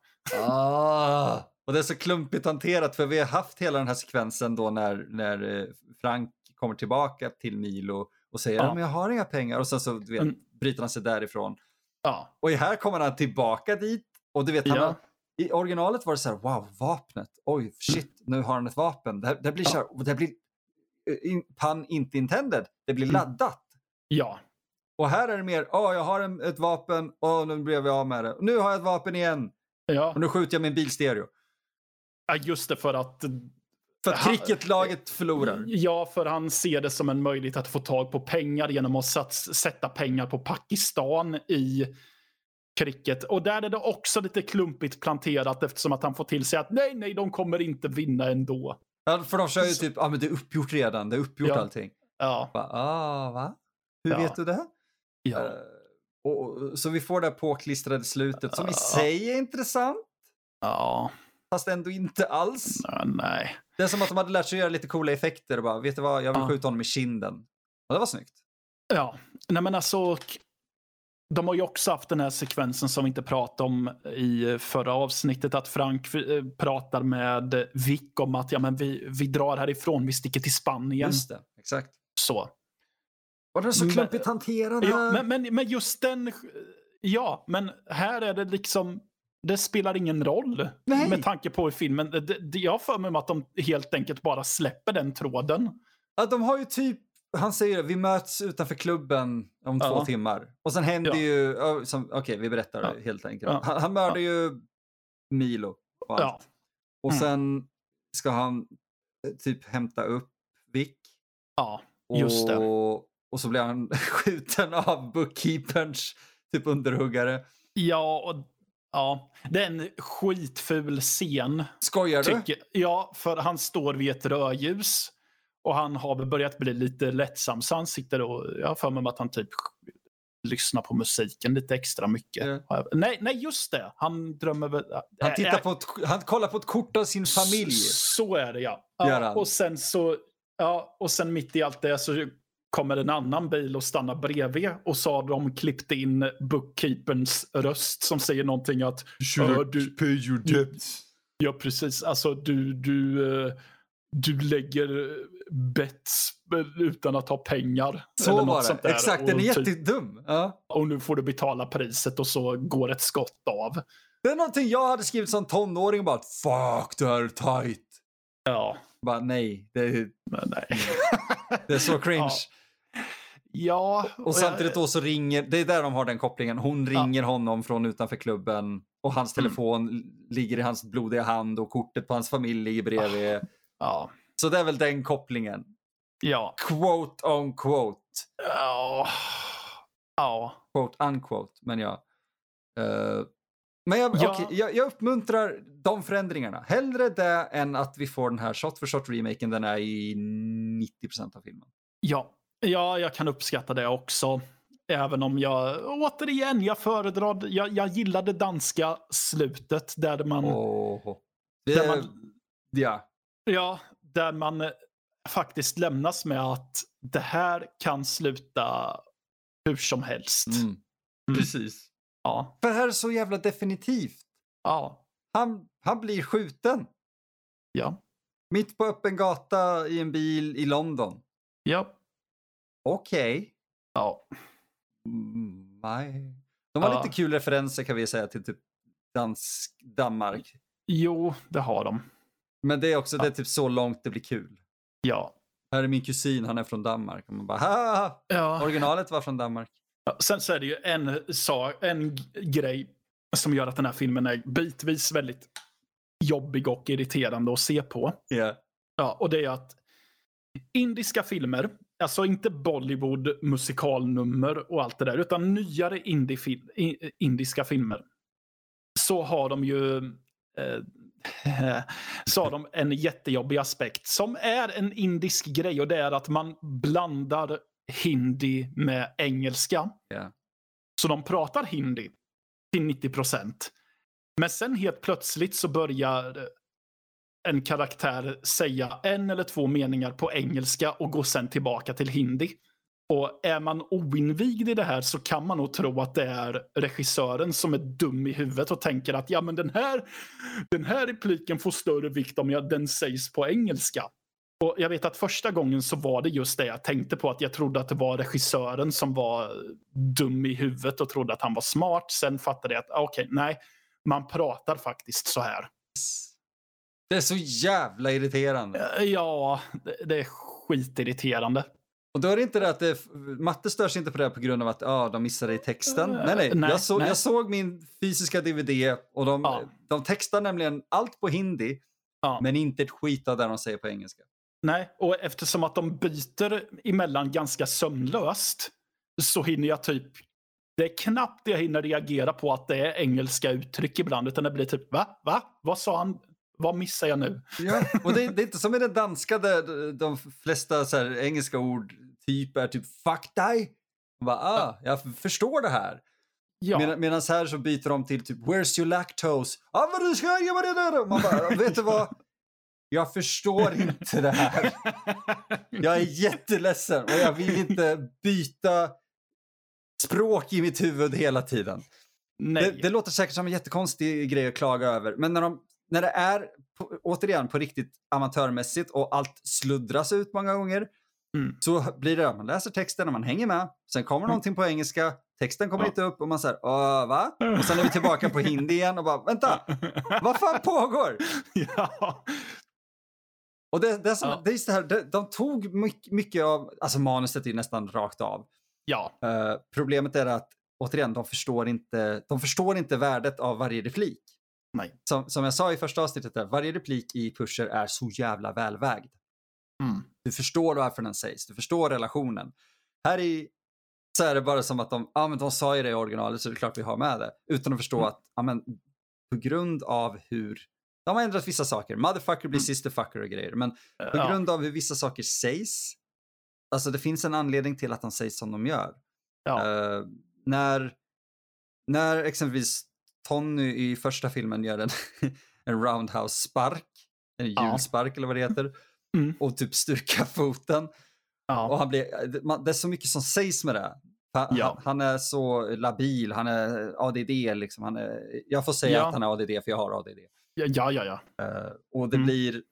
Ah. Och det är så klumpigt hanterat för vi har haft hela den här sekvensen då när, när eh, Frank kommer tillbaka till Milo och säger Ja. men jag har inga pengar och sen så vet, Mm. bryter han sig därifrån. Ja, Och här kommer han tillbaka dit och du vet, han Ja. har, i originalet var det så här, wow, vapnet, oj, shit, nu har han ett vapen. Det, här, det blir så här, det blir, eh, pun inte intended, det blir Mm. laddat. ja, Och här är det mer, åh, jag har en, ett vapen, och nu blev jag av med det. Nu har jag ett vapen igen, ja. och nu skjuter jag min bilstereo. ja just det för att För att cricketlaget förlorar. Ja, för han ser det som en möjlighet att få tag på pengar genom att sats, sätta pengar på Pakistan i cricket. Och där är det också lite klumpigt planterat eftersom att han får till sig att nej, nej, de kommer inte vinna ändå. Ja, för de kör ju typ, ja men det är uppgjort redan, det är uppgjort Ja. allting. Ja, Bara, ah, va? Hur Ja. vet du det? ja. Eh, och, så vi får det här påklistrade slutet som i sig är intressant, ja. fast ändå inte alls. Nej. Det är som att de hade lärt sig göra lite coola effekter och bara, vet du vad, jag vill skjuta honom i kinden. Och det var snyggt. Ja, nej men alltså. De har ju också haft den här sekvensen som vi inte pratade om i förra avsnittet. Att Frank eh, pratar med Vic om att ja, men vi, vi drar härifrån, vi sticker till Spanien. Just det, exakt. Så. Och den så klumpigt hanterad Ja, men, men, men just den... Ja, men här är det liksom... Det spelar ingen roll Nej. med tanke på filmen. Det, det, jag har för mig att de helt enkelt bara släpper den tråden. Ja, de har ju typ, han säger vi möts utanför klubben om Ja. två timmar. Och sen händer Ja. ju, okej vi berättar Ja. helt enkelt. Han, han mördar ju Milo och allt. Ja. Och Mm. sen ska han eh, typ hämta upp Vic. Ja, Och, just det. och så blir han <laughs> skjuten av bookkeeperns typ underhuggare. Ja, och, ja, det är en skitful scen. Skojar du? Tycker, ja, för han står vid ett rödljus. Och han har väl börjat bli lite lättsam så han sitter och, jag har för mig att han typ lyssnar på musiken lite extra mycket. Ja. Nej, nej, just det. Han drömmer väl... Han, tittar ä- på ett, han kollar på ett kort av sin familj. Så är det ja. Ja och sen så, ja, och sen mitt i allt det så kommer en annan bil och stannar bredvid och så har de klippt in bookkeeperns röst som säger någonting att ja, du, pay your debts. ja precis, alltså du, du, eh, du lägger bets utan att ha pengar. Så var det. Exakt, den är typ, jättedum. Ja. och nu får du betala priset och så går ett skott av. Det är någonting jag hade skrivit som tonåring och bara fuck det här är tight. Ja, Bara nej, det är, men nej. <laughs> det är så cringe. Ja, Och samtidigt då så ringer, det är där de har den kopplingen, hon ringer honom från utanför klubben och hans Mm. telefon ligger i hans blodiga hand och kortet på hans familj ligger bredvid. <laughs> Ja, Så det är väl den kopplingen. ja, Quote on quote. ja, ja. Quote unquote, men ja. Eh, men jag, Ja. okej, jag, jag uppmuntrar de förändringarna. Hellre det än att vi får den här shot for shot remaken den är i 90% av filmen. Ja, ja, jag kan uppskatta det också. Även om jag, återigen, jag föredrar, jag, jag gillar det danska slutet där man, Åh. där man, Ja, ja, där man eh, faktiskt lämnas med att det här kan sluta hur som helst. mm. precis. Ja, För här är så jävla definitivt. ja, Han, han blir skjuten. ja, Mitt på öppen gata i en bil i London. ja, Okej. ja. Mm, nej. De har Ja. lite kul referenser kan vi säga till typ dansk, Danmark. Jo, det har de. Men det är också det är Ja. typ så långt det blir kul. Ja. Här är min kusin, han är från Danmark. Och man bara, ja. Originalet var från Danmark. Ja, sen så är det ju en, en grej som gör att den här filmen är bitvis väldigt jobbig och irriterande att se på. Ja. Ja, och det är att indiska filmer, alltså inte Bollywood musikalnummer och allt det där, utan nyare indiska filmer. Så har de ju eh, <laughs> har de en jättejobbig aspekt som är en indisk grej och det är att man blandar hindi med engelska. Ja. Så de pratar hindi till 90 procent. Men sen helt plötsligt så börjar en karaktär säga en eller två meningar på engelska och går sen tillbaka till hindi. Och är man oinvigd i det här så kan man nog tro att det är regissören som är dum i huvudet och tänker att ja men den här, den här repliken får större vikt om jag, den sägs på engelska. Och jag vet att första gången så var det just det jag tänkte på. Att jag trodde att det var regissören som var dum i huvudet och trodde att han var smart. Sen fattade jag att ah, okej, nej, man pratar faktiskt så här. Det är så jävla irriterande. Eh, Ja, det, det är skitirriterande. Och då är det inte det att det, matte störs inte på det på grund av att ah, de missade i texten. Eh, nej, nej. nej, jag, så, nej. jag såg min fysiska DVD och de, Ja. de textar nämligen allt på hindi, Ja. men inte ett skit av det de säger på engelska. Nej, och eftersom att de byter emellan ganska sömlöst så hinner jag typ... Det är knappt jag hinner reagera på att det är engelska uttryck ibland, utan det blir typ va? Va? Vad sa han? Vad missar jag nu? Ja, och det, <laughs> det är inte som i den danska där de flesta så här, engelska ord typ är typ fuck dig. Man bara, ah, jag förstår det här. Ja, Medan, Medan här så byter de till typ where's your lactose? Ah, vad du ska göra det där? Man bara, vet du vad? Jag förstår inte det här. Jag är jätteledsen och jag vill inte byta språk i mitt huvud hela tiden. Det, det låter säkert som en jättekonstig grej att klaga över, men när, de, när det är på, återigen på riktigt amatörmässigt och allt sluddras ut många gånger Mm. så blir det, man läser texten och man hänger med. Sen kommer Mm. någonting på engelska, texten kommer Ja. inte upp och man säger Åh, va? Och sen är vi tillbaka på hindi igen och bara vänta, vad fan pågår? <laughs> ja. Och det, det, är som, Ja. det är här, de, de tog mycket, mycket av, alltså manuset är nästan rakt av. ja, Eh, problemet är att återigen, de förstår inte, de förstår inte värdet av varje replik. Nej. Som, som jag sa i första avsnittet, där, varje replik i Pusher är så jävla välvägd. Mm. Du förstår varför den sägs, du förstår relationen. Här i så är det bara som att de, ja men de sa ju det i originalet så det är klart vi har med det. Utan att förstå Mm. att, ja men på grund av hur De har ändrat vissa saker. Motherfucker blir Mm. sisterfucker och grejer. Men på Ja. grund av hur vissa saker sägs. Alltså det finns en anledning till att de sägs som de gör. Ja. Eh, när, när exempelvis Tony i första filmen gör en, <laughs> en roundhouse-spark, en Ja. hjulspark eller vad det heter, <laughs> Mm. och typ stukar <laughs> foten. Och Ja. han blir, det- är så mycket som sägs med det. Han, Ja. han är så labil, han är ADD liksom. Han är, jag får säga Ja. att han är ADD för jag har ADD. Ja, ja, ja. Eh, och det Mm. blir,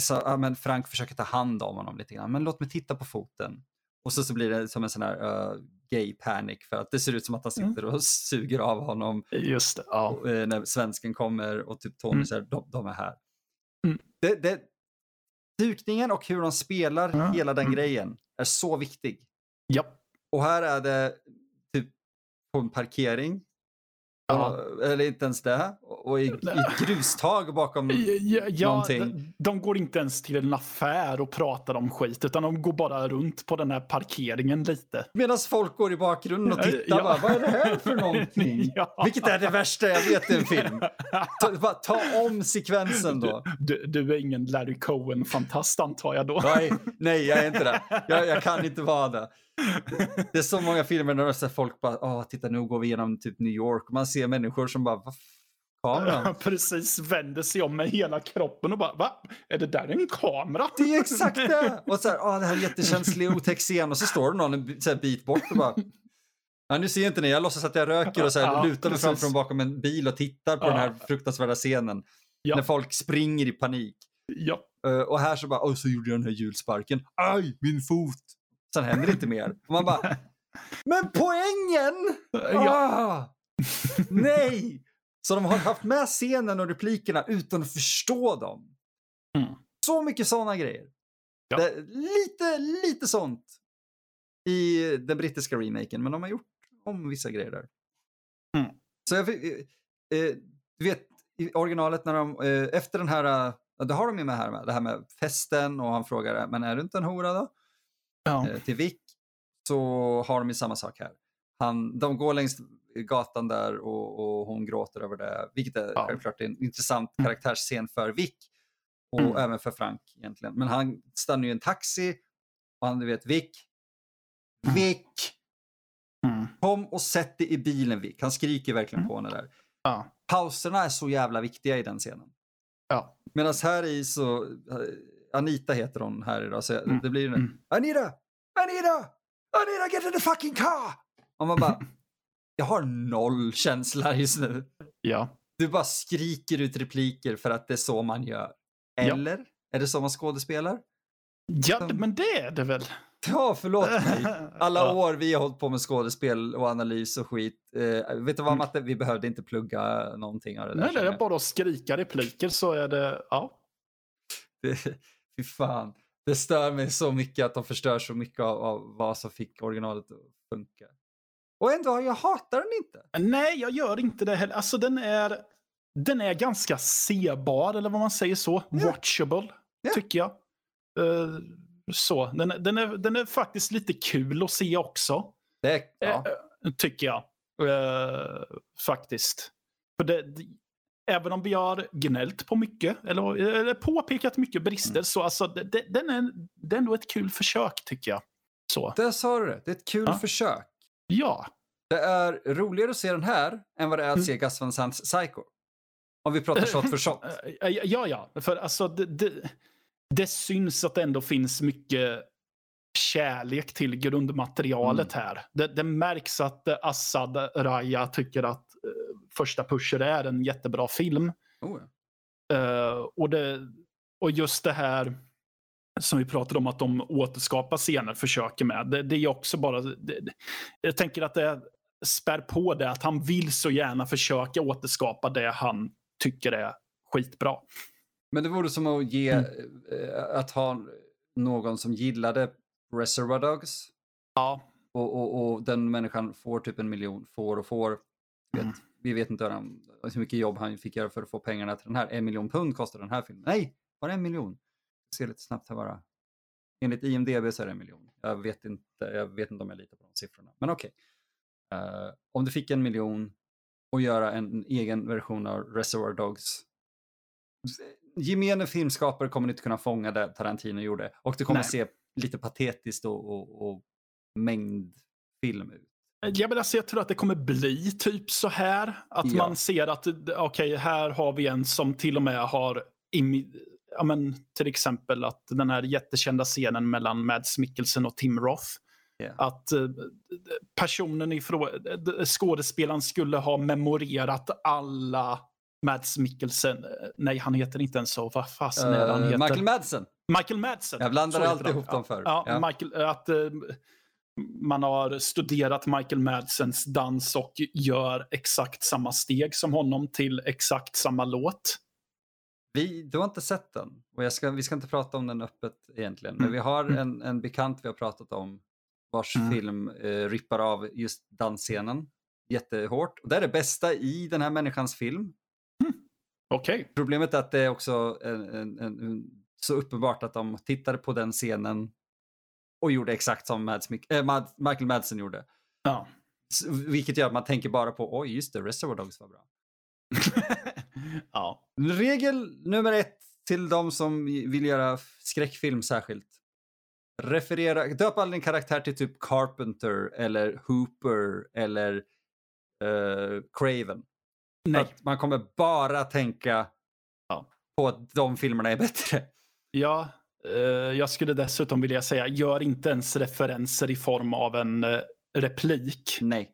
så, ja, men Frank försöker ta hand om honom lite grann. Men låt mig titta på foten. Och så, så blir det som en sån här uh, gay panic för att det ser ut som att han Mm. sitter och <laughs> suger av honom Just det. Ja. och, eh, när svensken kommer och typ Tony Mm. säger de, de är här. Mm. Det, det, dukningen och hur de spelar Ja. hela den Mm. grejen är så viktig. Ja. Och här är det typ på en parkering. Ja. Eller inte ens det. Och i, i grustag bakom. Ja, ja, Någonting. de, de går inte ens till en affär och pratar om skit, utan de går bara runt på den här parkeringen lite. Medan folk går i bakgrunden och tittar. ja. Bara, Vad är det här för <laughs> någonting? Ja. Vilket är det värsta jag vet i en film. Ta, ta om sekvensen då. Du, du är ingen Larry Cohen-fantast antar jag då? Nej, nej, jag är inte det. Jag, jag <laughs> kan inte vara det. <laughs> Det är så många filmer där så folk bara, åh, titta nu går vi genom typ New York. Och man ser människor som bara, kameran? Precis, vänder sig om med hela kroppen och bara va? Är det där en kamera? Det är exakt det! Och så här, åh, det här är jättekänslig otäck scen. Och så står det någon en bi- så här bit bort och bara, ja, nu ser inte ni, jag låtsas att jag röker och så här, Ja, lutar mig framför och bakom en bil och tittar på Ja. den här fruktansvärda scenen. Ja. När folk springer i panik. Ja. Eh, och här så bara, oj, så gjorde jag den här hjulsparken. Aj, min fot! Sen händer det inte mer. Och man bara, <laughs> men poängen! Ja. Ah! Nej! Så de har haft med scenen och replikerna utan att förstå dem. Mm. Så mycket sådana grejer. Ja. Det, lite, lite sånt i den brittiska remaken, men de har gjort om vissa grejer där. Mm. Så jag, eh, eh, du vet, i originalet när de, eh, efter den här, eh, det har de ju med här, med, det här med festen och han frågar, men är du inte en hora då? Ja. eh, till Vic så har de ju samma sak här. Han, de går längs gatan där och, och hon gråter över det, vilket är Ja. självklart en intressant Mm. karaktärsscen för Vic och Mm. även för Frank egentligen. Men han stannar ju i en taxi och han, du vet, Vic, Mm. Vic, Mm. kom och sätt dig i bilen Vic. Han skriker verkligen Mm. på henne där. Ja. Pauserna är så jävla viktiga i den scenen. Ja. Medan här i så, eh, Anita heter hon här idag, så Mm. det blir ju Mm. Anita! Anita! Anita, get in the fucking car! Och man bara, <laughs> jag har noll känsla just nu. Ja. Du bara skriker ut repliker för att det är så man gör. Eller? Är det så man skådespelar? Ja, men det är det väl? Ja, förlåt <laughs> mig. Alla Ja. år vi har hållit på med skådespel och analys och skit. Eh, vet du vad Mm. Matte, vi behövde inte plugga någonting av det där. Nej, det är jag. bara att skrika repliker så är det, ja. Det, <laughs> fy fan. Det stör mig så mycket att de förstör så mycket av, av vad som fick originalet att funka. Och ändå, jag hatar den inte. Nej, jag gör inte det heller. Alltså den är, den är ganska sebar, eller vad man säger så. Ja. Watchable, Ja. tycker jag. Eh, så, den, är- den, är, den är faktiskt lite kul att se också. Det, ja. Eh, tycker jag. Eh, faktiskt. För det, även om vi har gnällt på mycket, eller, eller påpekat mycket brister, Mm. så alltså, det, den är, det är ändå ett kul försök, tycker jag. Så, Där sa du det. Det är ett kul Ja. försök. ja. Det är roligare att se den här än vad det är att Mm. se Gus Van Sants Psycho. Om vi pratar shot för shot. <laughs> Ja, ja. För alltså, det, det, det syns att det ändå finns mycket kärlek till grundmaterialet Mm. här. Det, det märks att Assad Raya tycker att första Pusher är en jättebra film. Oh. Eh, och, det, och just det här som vi pratade om att de återskapar scener, försöker med. Det, det är också bara... Det, det- jag tänker att det spär på det, att han vill så gärna försöka återskapa det han tycker är skitbra. Men det vore som att ge, Mm. eh, att ha någon som gillade Reservoir Dogs Ja. och, och, och den människan får typ en miljon, får och får. Vet, Mm. Vi vet inte hur, han, hur mycket jobb han fick göra för att få pengarna till den här. En miljon pund kostar den här filmen. Nej, bara en miljon. Jag ser lite snabbt här bara. Enligt IMDB så är det en miljon. Jag vet inte, jag vet inte om jag litar på de siffrorna. Men okej. Eh, om du fick en miljon och göra en egen version av Reservoir Dogs. gemene filmskapare kommer inte kunna fånga det Tarantino gjorde. Och det kommer Nej. se lite patetiskt och, och, och mängdfilm ut. Jag, menar, alltså, jag tror att det kommer bli typ så här. Att Ja. man ser att okej, här har vi en som till och med har ja, men, till exempel att den här jättekända scenen mellan Mads Mikkelsen och Tim Roth. Ja. Att eh, personen ifrån, skådespelaren skulle ha memorerat alla Mads Mikkelsen, nej han heter inte ens så, vad fasen är det han Eh, heter? Michael Madsen. Michael Madsen. Jag blandar alltid ihop dem förr. Ja, Ja. Michael, att eh, man har studerat Michael Madsens dans och gör exakt samma steg som honom till exakt samma låt. Vi, du har inte sett den och ska, vi ska inte prata om den öppet egentligen. Men Mm. vi har Mm. en, en bekant vi har pratat om vars Mm. film eh, rippar av just dansscenen jättehårt. Och det är det bästa i den här människans film. Okej. Problemet är att det är också en, en, en, så uppenbart att de tittade på den scenen och gjorde exakt som Mads, äh, Michael Madsen gjorde. Ja. Vilket gör att man tänker bara på, oj just det, Reservoir Dogs var bra. <laughs> ja. Regel nummer ett till de som vill göra skräckfilm särskilt. Referera, döp aldrig en karaktär till typ Carpenter eller Hooper eller eh, Craven. Nej. Att man kommer bara tänka Ja. på att de filmerna är bättre. Ja, jag skulle dessutom vilja säga, gör inte ens referenser i form av en eh, replik. Nej.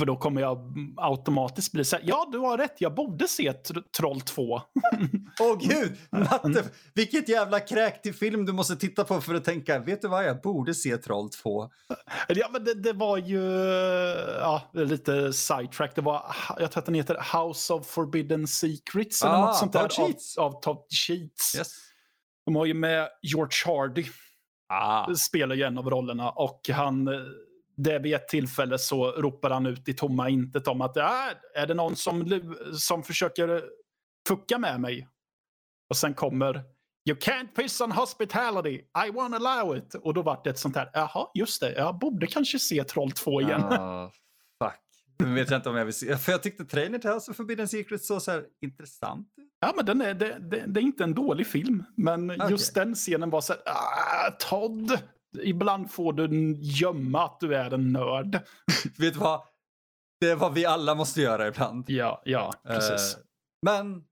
För då kommer jag automatiskt bli så här, ja du har rätt, jag borde se tr- Troll 2. <laughs> Åh gud! Matte, vilket jävla kräk till film du måste titta på för att tänka, vet du vad, jag borde se Troll 2. <laughs> Ja, men det, det var ju ja, lite sidetrack. Det var, jag tror att den heter House of Forbidden Secrets eller Ah, något sånt där. Av, av Todd Sheets. Yes. De har ju med George Hardy, Ah. spelar ju en av rollerna. Och han, eh, det vid ett tillfälle så ropar han ut i tomma intet om att äh, är det någon som, som försöker fucka med mig? Och sen kommer You can't piss on hospitality, I won't allow it. Och då vart det ett sånt här, jaha, just det, jag borde kanske se Troll 2 igen. Ah. Nu vet jag inte om jag vill se. För jag tyckte trailern till House of Forbidden Secrets så, så här intressant ut. Ja, men den är, det, det, det är inte en dålig film, men Okej. just den scenen var så här, ah, Todd, ibland får du gömma att du är en nörd. <laughs> Vet du vad? Det är vad vi alla måste göra ibland. Ja, ja, precis. Eh, men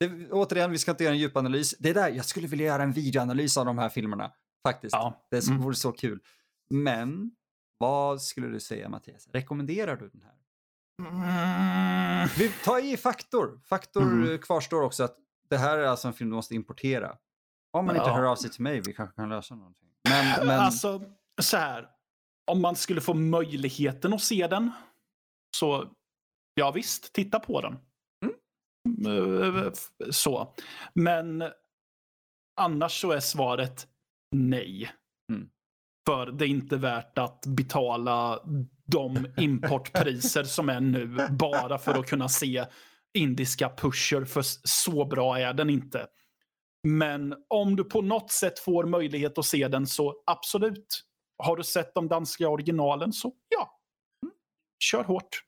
det, återigen, vi ska inte göra en djupanalys. Det är där jag skulle vilja göra en videoanalys av de här filmerna. Faktiskt. ja. Det Mm. vore så kul. Men vad skulle du säga Mattias? Rekommenderar du den här? Mm. Vi tar i faktor. Faktor Mm. eh, kvarstår också att det här är alltså en film du måste importera. Om man inte Ja. hör av sig till mig, vi kanske kan lösa någonting. Men, men Alltså, så här. Om man skulle få möjligheten att se den, så ja visst, titta på den. Eh, f- Så. Men annars så är svaret nej. Mm. För det är inte värt att betala de importpriser som är nu bara för att kunna se indiska pusher, för så bra är den inte. Men om du på något sätt får möjlighet att se den så absolut. Har du sett de danska originalen så ja. Mm. Kör hårt.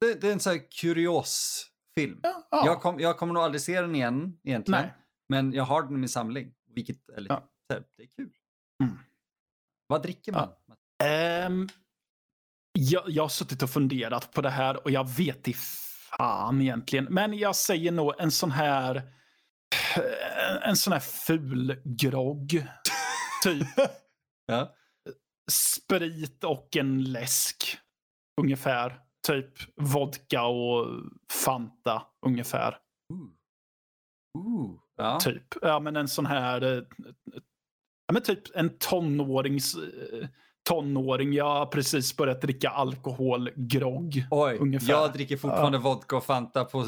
det, det är en sån här kurios film. Ja, ja. Jag, kom, jag kommer nog aldrig se den igen egentligen. Nej. Men jag har den i min samling. Vilket är lite, Ja. det är kul. Mm. Vad dricker man? Ehm, jag, jag har suttit och funderat på det här och jag vet i fan egentligen. Men jag säger nog en sån här en sån här ful grogg. <laughs> typ Ja. sprit och en läsk. Ungefär. Typ vodka och Fanta ungefär. Ooh. Ooh. Ja. Typ. Ja, men en sån här... eh, Ja, men typ en tonårings... eh, Tonåring. Jag har precis börjat dricka alkoholgrogg. Oj, ungefär. jag dricker fortfarande vodka och Fanta på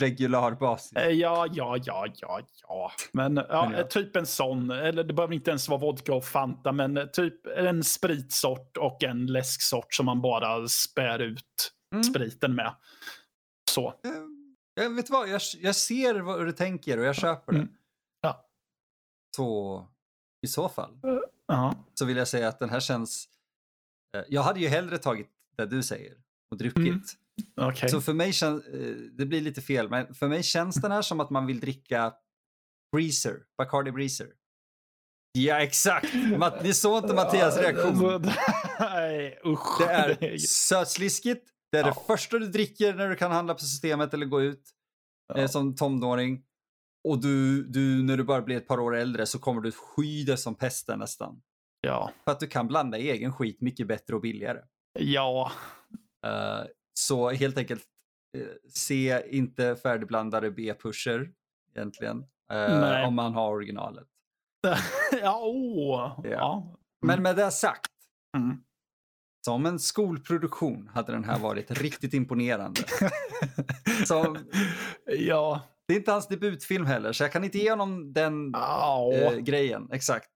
regular basis. Eh, Ja, ja, ja, ja, ja. Men, ja, Men ja. eh, typ en sån. Eller det behöver inte ens vara vodka och Fanta, men eh, typ en spritsort och en läsksort som man bara spär ut Mm. spriten med. Så. Eh, Jag vet vad, jag, jag ser vad du tänker och jag köper det. Mm. Ja. Så i så fall Ja. så vill jag säga att den här känns... eh, Jag hade ju hellre tagit det du säger och druckit. Mm. Okej. Så för mig känns, eh, det blir lite fel, men för mig känns den här som att man vill dricka Breezer, Bacardi Breezer. Ja, exakt! Matt- Ni såg inte Mattias reaktion. <laughs> Nej, usch. Det är sötsliskigt, det är det Ja. första du dricker när du kan handla på systemet eller gå ut eh, Ja. som tonåring. Och du, du, när du bara blir ett par år äldre så kommer du sky det som pesten nästan. Ja. För att du kan blanda egen skit mycket bättre och billigare. Ja. Eh, så helt enkelt, eh, se inte färdigblandade B-pusher egentligen. Nej. om man har originalet. <laughs> ja, åh. Ja. Ja. Men med det sagt, Mm. som en skolproduktion hade den här varit riktigt imponerande. <laughs> Som, Ja. Det är inte hans debutfilm heller, så jag kan inte ge honom den Ja. eh, grejen. Exakt.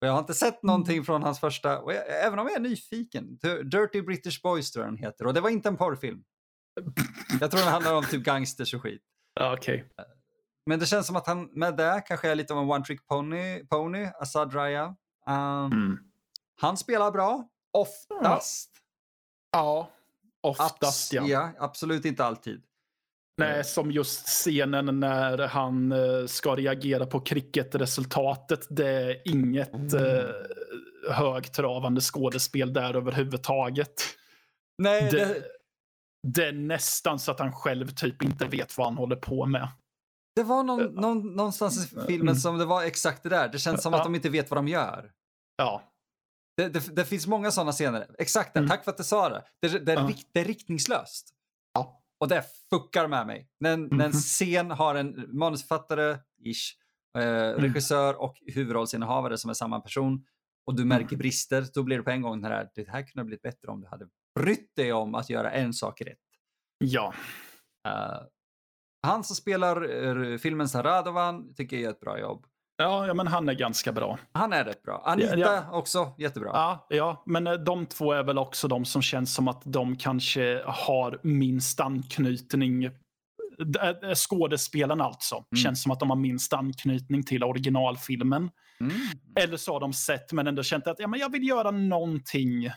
Och jag har inte sett någonting från hans första, och jag, även om jag är nyfiken. Dirty British Boys tror jag den heter. Och det var inte en porrfilm. Jag tror den handlar om typ gangsters och skit. Ja, Okej. Men det känns som att han med det kanske är lite av en one trick pony, pony Assad Raya. Um, Mm. Han spelar bra, oftast. Ja. Oftast Abs- ja. ja. Absolut inte alltid. Nej, som just scenen när han eh, ska reagera på cricketresultatet. Det är inget Mm. eh, högtravande skådespel där överhuvudtaget. Nej, Det, det, det är nästan så att han själv typ inte vet vad han håller på med. det var någon, någon, någonstans i filmen som det var exakt det där. Det känns som att de inte vet vad de gör. Ja, Det, det, det finns många sådana scener. Exakt Mm. tack för att du sa det. Det, det, är, rikt, det är riktningslöst. Och det fuckar med mig. När, en- när en Mhm. scen har en manusförfattare, ish, eh, Mm. regissör och huvudrollsinnehavare som är samma person och du märker Mm. brister, då blir det på en gång det här, det här kunde ha blivit bättre om du hade brytt dig om att göra en sak rätt. ja. Eh, han som spelar uh, filmen Radovan tycker jag gör ett bra jobb. Ja, ja, men han är ganska bra. Han är rätt bra. Anita Ja, också jättebra. Ja, ja, men eh, de två är väl också de som känns som att de kanske har minst anknytning. Eh, eh, Skådespelarna alltså. Känns som att de har minst anknytning till originalfilmen. Mm. Eller så har de sett men ändå känt att ja, men jag vill göra någonting.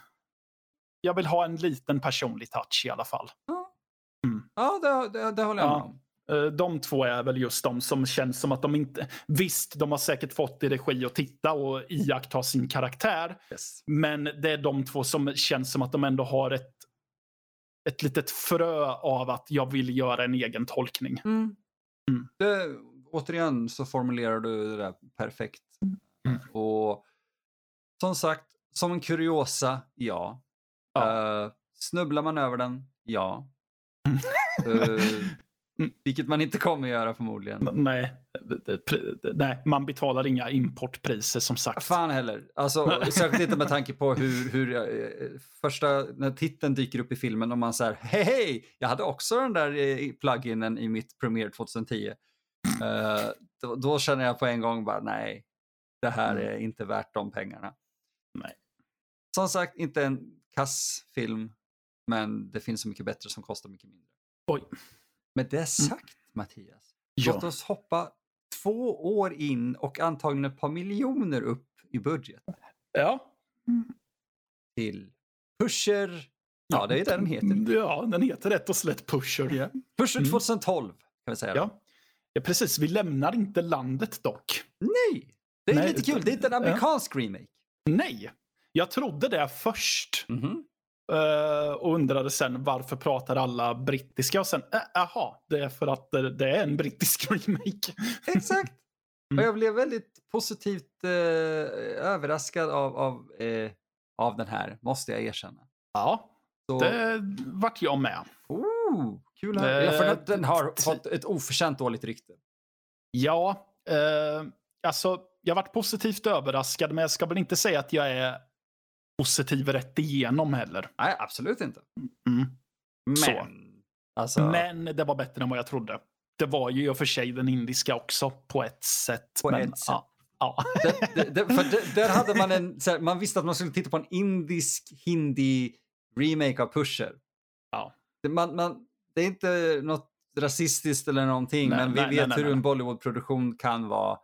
Jag vill ha en liten personlig touch i alla fall. Ja, det, det, det håller jag med Ja. om. Eh, De två är väl just de som känns som att de inte... Visst, de har säkert fått i regi att titta och iaktta sin karaktär. Yes. Men det är de två som känns som att de ändå har ett, ett litet frö av att jag vill göra en egen tolkning. Mm. Mm. Det, återigen så formulerar du det där perfekt. Mm. Och som sagt, som en kuriosa, ja. Ja. Eh, snubblar man över den, ja. Mm. <laughs> Mm. vilket man inte kommer göra förmodligen. Nej, nej, man betalar inga importpriser som sagt. Fan heller. Alltså, <laughs> särskilt inte med tanke på hur, hur eh, första, när titeln dyker upp i filmen och man säger hej hej, jag hade också den där eh, pluginen i mitt Premiere 2010. Eh, då, då känner jag på en gång bara nej, det här Mm. är inte värt de pengarna. Nej. Som sagt, inte en kass film, men det finns så mycket bättre som kostar mycket mindre. Oj. Med det sagt, Mattias, Låt Ja. oss hoppa två år in och antagligen ett par miljoner upp i budget ja. till Pusher. Ja, det är det den heter. Ja, den heter rätt och slätt Pusher. Pusher Mm. 2012 kan vi säga. Ja. ja, precis. Vi lämnar inte landet dock. Nej, det är Nej, lite kul. Det är inte en ja. amerikansk remake. Nej, jag trodde det först. Mhm. Eh, och undrade sen varför pratar alla brittiska och sen, äh, jaha, det är för att det, det är en brittisk <laughs> remake. Exakt. Mm. Och jag blev väldigt positivt eh, överraskad av, av, eh, av den här, måste jag erkänna. Ja, Så, det vart jag med. oh, kul att Eh, höra. Ja, för att den har fått ett oförtjänt dåligt rykte. Ja, eh, alltså jag vart positivt överraskad men jag ska väl inte säga att jag är positiv rätt igenom heller. Nej, absolut inte. Mm. Men, Så. alltså, Men det var bättre än vad jag trodde. Det var ju i och för sig den indiska också på ett sätt. På men, ett sätt. Ja, ja. det, det, det, för det, där <laughs> hade man en, så här, man visste att man skulle titta på en indisk hindi remake av Pusher. Ja. Det, man, man, det är inte något rasistiskt eller någonting, Nej, men vi nej, vet nej, nej, hur nej. en Bollywood-produktion kan vara.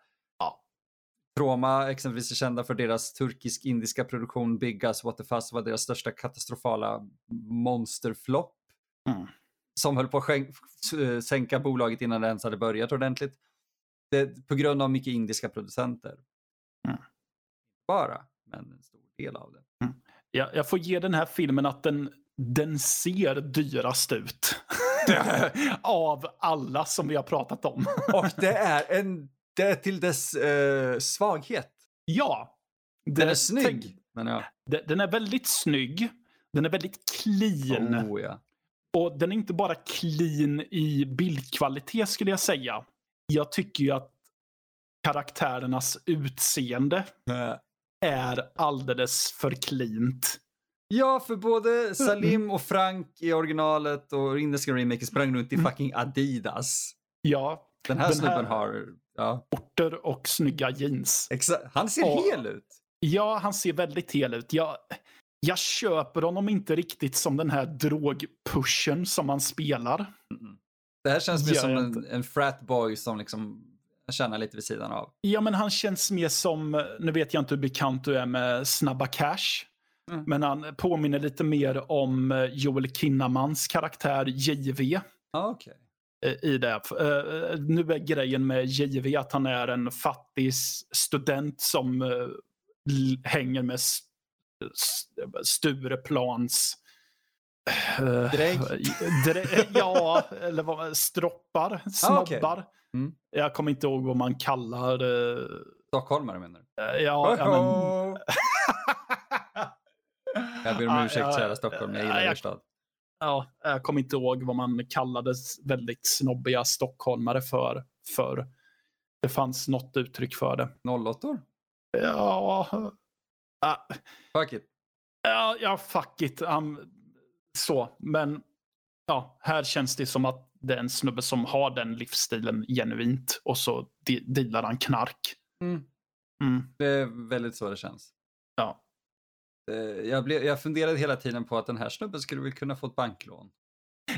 Ja. Troma exempelvis är kända för deras turkisk-indiska produktion Big Us What the Fuss var deras största katastrofala monsterflopp. Mm. som höll på att sänka bolaget innan det ens hade börjat ordentligt. Det, på grund av mycket indiska producenter. Mm. Bara, men en stor del av det. Jag, jag får ge den här filmen att den, den ser dyrast ut. <laughs> Av alla som vi har pratat om. Och det är, en, det är till dess eh, svaghet. ja. Den det- är snygg. tänk- Men ja. Den, den är väldigt snygg. Den är väldigt clean. Oh, ja. Och den är inte bara clean i bildkvalitet skulle jag säga. Jag tycker ju att karaktärernas utseende är alldeles för cleant. Ja, för både Salim och Frank i originalet och indiska remaken sprang runt i Mm. fucking Adidas. Ja, Den här Den snubben här- har, ja, skjortor och snygga jeans. exakt. Han ser Och- hel ut. Ja, han ser väldigt hel ut. Jag, jag köper honom inte riktigt som den här drogpushen som han spelar. Mm. Det här känns mer som en, en frat boy som liksom tjänar lite vid sidan av. Ja, men han känns mer som, nu vet jag inte hur bekant du är med Snabba Cash, Mm. men han påminner lite mer om eh, Joel Kinnamans karaktär JV Ah, Okej. Eh, i det. Eh, Nu är grejen med JV att han är en fattig student som eh, hänger med Stureplans eh, Drägg? Ja, eller vad, stroppar, Ah, snobbar. Mm. Jag kommer inte ihåg vad man kallar eh, Stockholmare menar du? Eh, Ja, ja, men... <laughs> Jag ber om ursäkt ja, kära Stockholm, jag gillar ja, er stad. Ja, jag kommer inte ihåg vad man kallade väldigt snobbiga stockholmare för. för det fanns något uttryck för det. 08 Ja, ja, Fuck it. ja, ja fuck it. Um, så, men ja, här känns det som att det är en snubbe som har den livsstilen genuint och så de- dealar han knark. Mm. Mm, Det är väldigt så det känns. ja. Eh, Jag, blev, jag funderade hela tiden på att den här snubben skulle väl kunna få ett banklån.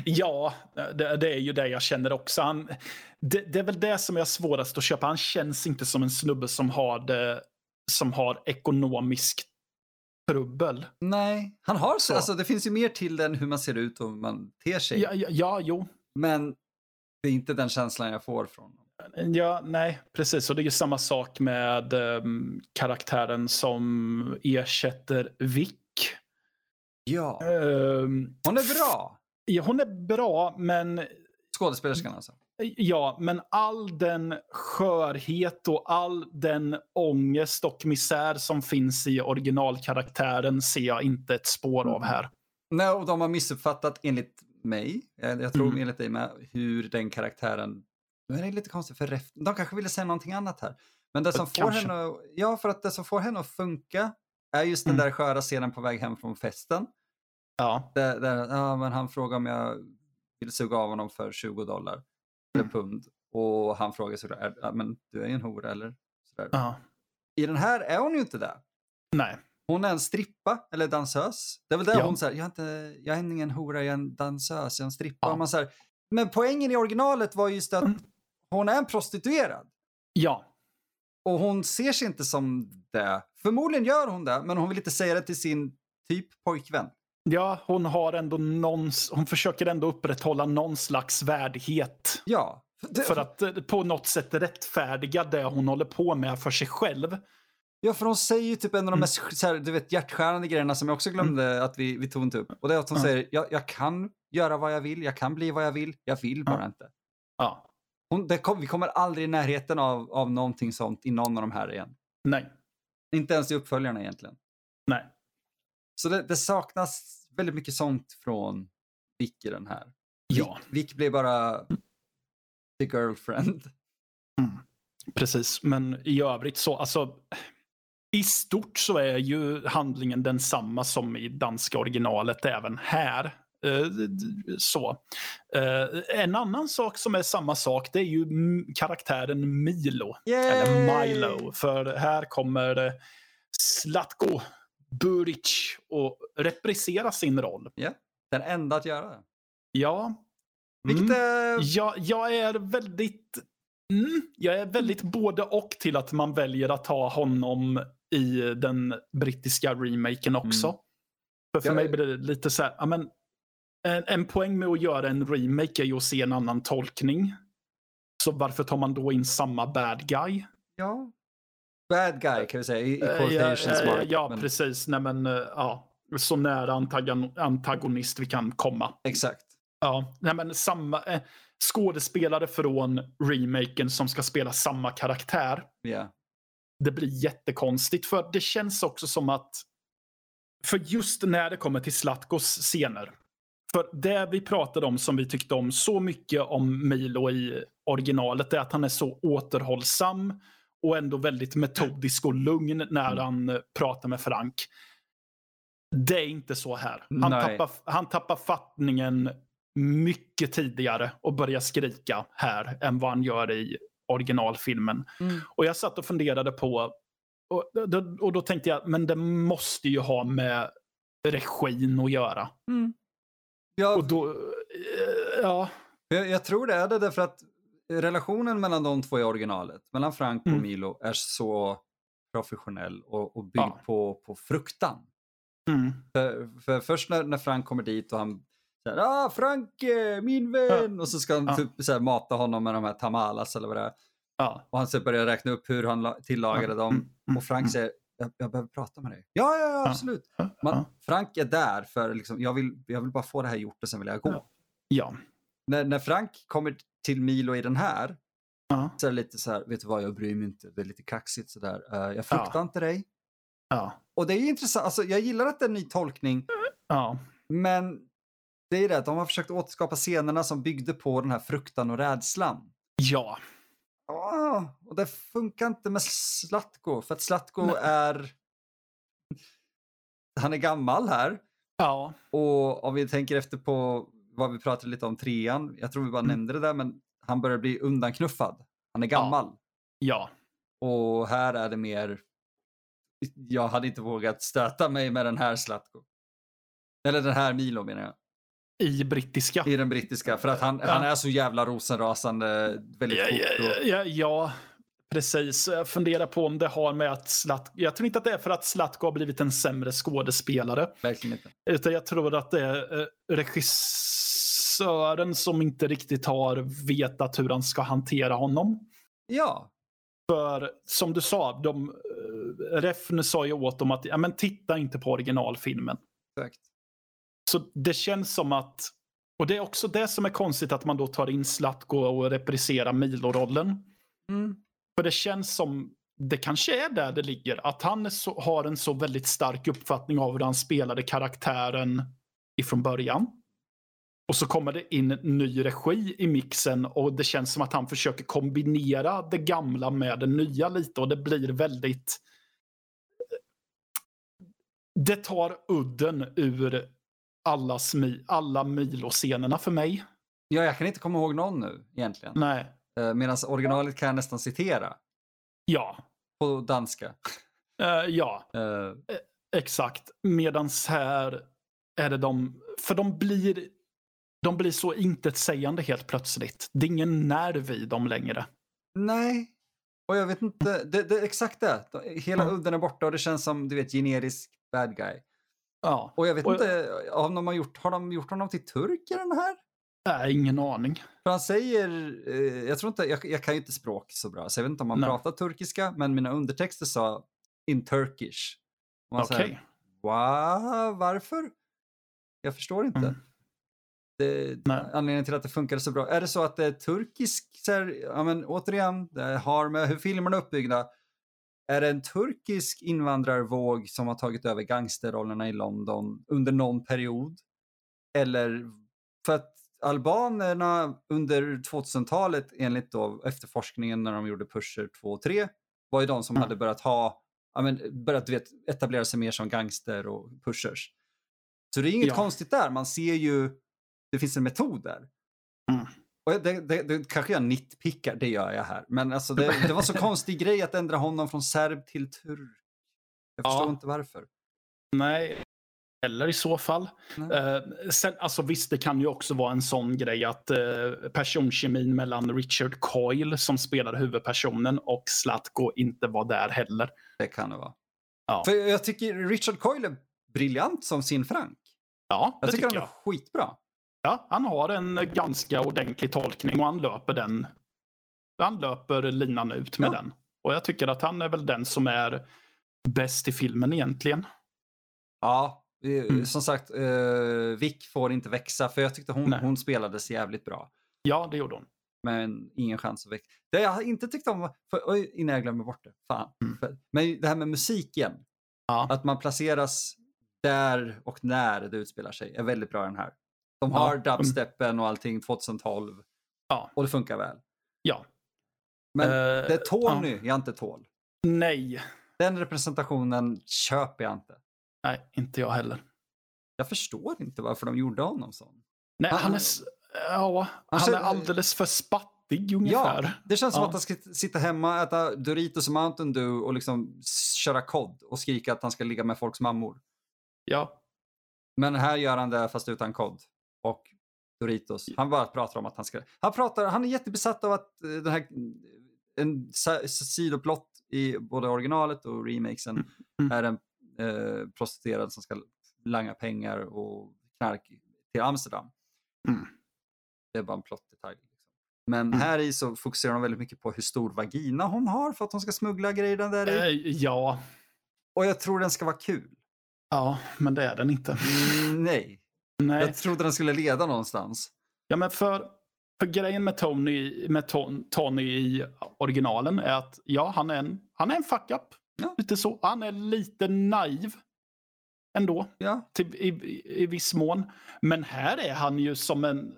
Ja, det, det är ju det jag känner också. Han, det, det är väl det som är svårast att köpa. Han känns inte som en snubbe som har, det, som har ekonomiskt trubbel. Nej, han har så. Så. Alltså, det finns ju mer till den hur man ser ut och hur man ter sig. Ja, ja, ja, jo. Men det är inte den känslan jag får från honom. Ja, nej, precis. Och det är ju samma sak med ehm, karaktären som ersätter Vic. Ja, Ehm, hon är bra. ja, hon är bra, men Skådespelerskan alltså. Ja, men all den skörhet och all den ångest och misär som finns i originalkaraktären ser jag inte ett spår av här. Nej, och de har missuppfattat enligt mig, jag, jag tror Mm. enligt dig med, hur den karaktären... Nu är det lite konstigt för ref, de kanske ville säga någonting annat här. Men det som får henne att, ja, för att det som får henne att funka är just den Mm. där sköra scenen på väg hem från festen. Ja, Där, där ja, men han frågar om jag vill suga av honom för 20 dollar eller Mm. pund. Och han frågar sådär, "Är- ja, men du är ju en hora eller? Sådär. ja. I den här är hon ju inte det. Nej. Hon är en strippa eller dansös. Det är väl där Ja. hon säger, jag, är inte, jag är ingen hora, jag är en dansös, jag är en strippa. Ja. Och man säger, men poängen i originalet var just att Mm. Hon är en prostituerad. Ja, Och hon ser sig inte som det. Förmodligen gör hon det, men hon vill inte säga det till sin typ pojkvän. ja hon har ändå någon, hon försöker ändå upprätthålla någon slags värdighet. Ja. Det, För att eh, på något sätt rättfärdiga det hon håller på med för sig själv. Ja, för hon säger ju typ en av de Mm. mest så här, du vet, hjärtskärande grejerna som jag också glömde att vi, vi tog inte upp. Och det är att hon Ja. säger, jag, jag kan göra vad jag vill, jag kan bli vad jag vill, jag vill bara inte. Ja, Hon, det kom, vi kommer aldrig i närheten av, av någonting sånt i någon av de här igen. nej, Inte ens i uppföljarna egentligen. nej. Så det, det saknas väldigt mycket sånt från Vic i den här. Ja, Vic, Vic blir bara the girlfriend. precis. Men i övrigt så, alltså. I stort så är ju handlingen densamma som i danska originalet även här. Eh, så. Eh, en annan sak som är samma sak det är ju karaktären Milo. Eller Yay! Milo. För här kommer Zlatko Buric och reprisera sin roll. Den enda att göra det. Ja. Vilket Mm. är... Jag, jag är väldigt... Mm, jag är väldigt både och till att man väljer att ha honom i den brittiska remaken också. Mm. För, för Jag- mig blir det lite så här, ja, men en, en poäng med att göra en remake är ju att se en annan tolkning. Så varför tar man då in samma bad guy? Ja. Bad guy kan vi säga i, i Eh, ja, quotations eh, mark. ja men- precis. Nej, men, eh, ja. Så nära antagon, antagonist vi kan komma. Exakt. Ja, nej, men samma eh, skådespelare från remaken som ska spela samma karaktär. Ja. Det blir jättekonstigt för det känns också som att för just när det kommer till Slatkos scener. För det vi pratade om som vi tyckte om så mycket om Milo i originalet är att han är så återhållsam och ändå väldigt metodisk och lugn när Mm. han eh, pratar med Frank. Det är inte så här. Han Nej. tappar, han tappar fattningen mycket tidigare och börjar skrika här än vad han gör i originalfilmen. Mm. Och jag satt och funderade på, och, och då tänkte jag, men det måste ju ha med regin att göra. Ja, Och då, eh, ja, jag, jag tror det är det därför att relationen mellan de två i originalet, mellan Frank och Mm. Milo, är så professionell och, och byggd Ja. på, på fruktan. mm, För, för först när, när Frank kommer dit och han säger ah Frank, eh, min vän! Och så ska han Ja. typ så här, mata honom med de här tamalas eller vad det är. ja. Och han så börjar räkna upp hur han la- tillagade Ja. dem. Mm, mm, Och Frank mm. säger, jag, jag behöver prata med dig. Ja, ja, ja, absolut. Man, Frank är där för liksom, jag, vill, jag vill bara få det här gjort och sen vill jag gå. Ja. När, när Frank kommer till Milo i den här ja, så är det lite så här, vet du vad, jag bryr mig inte. Det är lite kaxigt sådär. Uh, jag fruktar Ja. inte dig. ja, Och det är ju intressant, alltså, jag gillar att det är en ny tolkning, ja, men det är det att de har försökt återskapa scenerna som byggde på den här fruktan och rädslan. ja, Ah, och det funkar inte med Slatko, för att Slatko Nej. är... Han är gammal här. ja, Och om vi tänker efter på vad vi pratade lite om trean, jag tror vi bara Mm. nämnde det där, men han börjar bli undanknuffad. Han är gammal. ja, Och här är det mer, jag hade inte vågat stöta mig med den här Slatko. Eller den här Milo menar jag. I brittiska. I den brittiska, för att han, Ja. han är så jävla rosenrasande väldigt Ja, fort. ja, Och, ja, ja, precis. Jag funderar på om det har med att Slatko... Jag tror inte att det är för att Slatko har blivit en sämre skådespelare. verkligen inte. Utan jag tror att det är eh, regissören som inte riktigt har vetat hur han ska hantera honom. Ja, För som du sa, de, eh, Refn sa ju åt dem att ja, men titta inte på originalfilmen. exakt. Så det känns som att, och det är också det som är konstigt att man då tar in Zlatko och repriserar Milo-rollen. Mm. För det känns som, det kanske är där det ligger, att han så, har en så väldigt stark uppfattning av hur han spelade karaktären ifrån början. Och så kommer det in ny regi i mixen och det känns som att han försöker kombinera det gamla med det nya lite och det blir väldigt... Det tar udden ur alla, smi, alla Milo-scenerna för mig. Ja, jag kan inte komma ihåg någon nu egentligen. Nej. Uh, Medan originalet kan jag nästan citera Ja. på danska. Eh, ja. Eh, Exakt. Medans här är det de... För de blir, de blir så intetsägande helt plötsligt. Det är ingen nerv i dem längre. nej, och jag vet inte, det, det exakt det. Hela udden är borta och det känns som, du vet, generisk bad guy. Ja. Och jag vet Och- inte, om de har, gjort, har de gjort honom till turk i den här? Nej, ingen aning. För han säger, eh, jag tror inte, jag, jag kan ju inte språk så bra, så jag vet inte om han Nej. pratar turkiska, men mina undertexter sa in Turkish. Okej. säger, Va? Varför? Jag förstår inte. Mm. Det, anledningen till att det funkade så bra. Är det så att det är turkisk, så här, ja men återigen, det har med hur filmerna är uppbyggda. Är det en turkisk invandrarvåg som har tagit över gangsterrollerna i London under någon period? Eller för att albanerna under 2000-talet enligt då efterforskningen när de gjorde Pusher 2 och 3 var ju de som Mm. hade börjat ha, ja men börjat vet, etablera sig mer som gangster och pushers. Så det är inget Ja. konstigt där, man ser ju, det finns en metod där. Mm. Och det, det, det kanske jag nitpickar, det gör jag här. Men alltså det, <laughs> det var så konstig grej att ändra honom från serb till turk. Jag förstår Ja. inte varför. Nej. Eller i så fall. Eh, sen, alltså visst, det kan ju också vara en sån grej att eh, personkemin mellan Richard Coyle som spelar huvudpersonen och Zlatko inte var där heller. Det kan det vara. Ja. För jag tycker Richard Coyle är briljant som sin Frank. Ja, Jag det tycker tycker han är jag. skitbra. Ja, han har en ganska ordentlig tolkning och han löper den. Han löper linan ut med Ja. den. Och jag tycker att han är väl den som är bäst i filmen egentligen. Ja, eh, Mm. som sagt, uh, Vic får inte växa för jag tyckte hon, Nej. hon spelades jävligt bra. Ja, det gjorde hon. Men ingen chans att växa. Det jag inte tyckte om för, oj, innan jag glömmer bort det, fan. Mm. För, men det här med musiken, Ja. att man placeras där och när det utspelar sig är väldigt bra i den här. De Ja, har mm. dubsteppen och allting 2012 Ja. och det funkar väl. Ja. Men Eh, det är Tony jag inte tål. Nej. Den representationen köper jag inte. Nej, inte jag heller. Jag förstår inte varför de gjorde honom sån. Nej, Han- han är, ja, han ser- är alldeles för spattig ungefär. Ja, det känns som Ja. att han ska sitta hemma, äta Doritos och Mountain Dew och liksom köra kod och skrika att han ska ligga med folks mammor. Ja. Men här gör han det fast utan kod och Doritos. Han bara pratar om att han ska... Han, pratar, han är jättebesatt av att eh, den här en sa- sidoplott i både originalet och remakesen Mm. är en eh, prostituerad som ska langa pengar och knark till Amsterdam. Mm. Det är bara en plottdetalj. Liksom. Men Mm. här i så fokuserar de väldigt mycket på hur stor vagina hon har för att hon ska smuggla grejerna där i. Eh, ja. Och jag tror den ska vara kul. Ja, men det är den inte. Mm, nej, Nej. jag trodde den skulle leda någonstans. Ja, men för, för grejen med Tony, med Ton, Tony i originalen är att ja, han är en, han är en fuck-up. Ja. Lite så. Han är lite naiv ändå, Ja, till, i, i, i viss mån. Men här är han ju som en...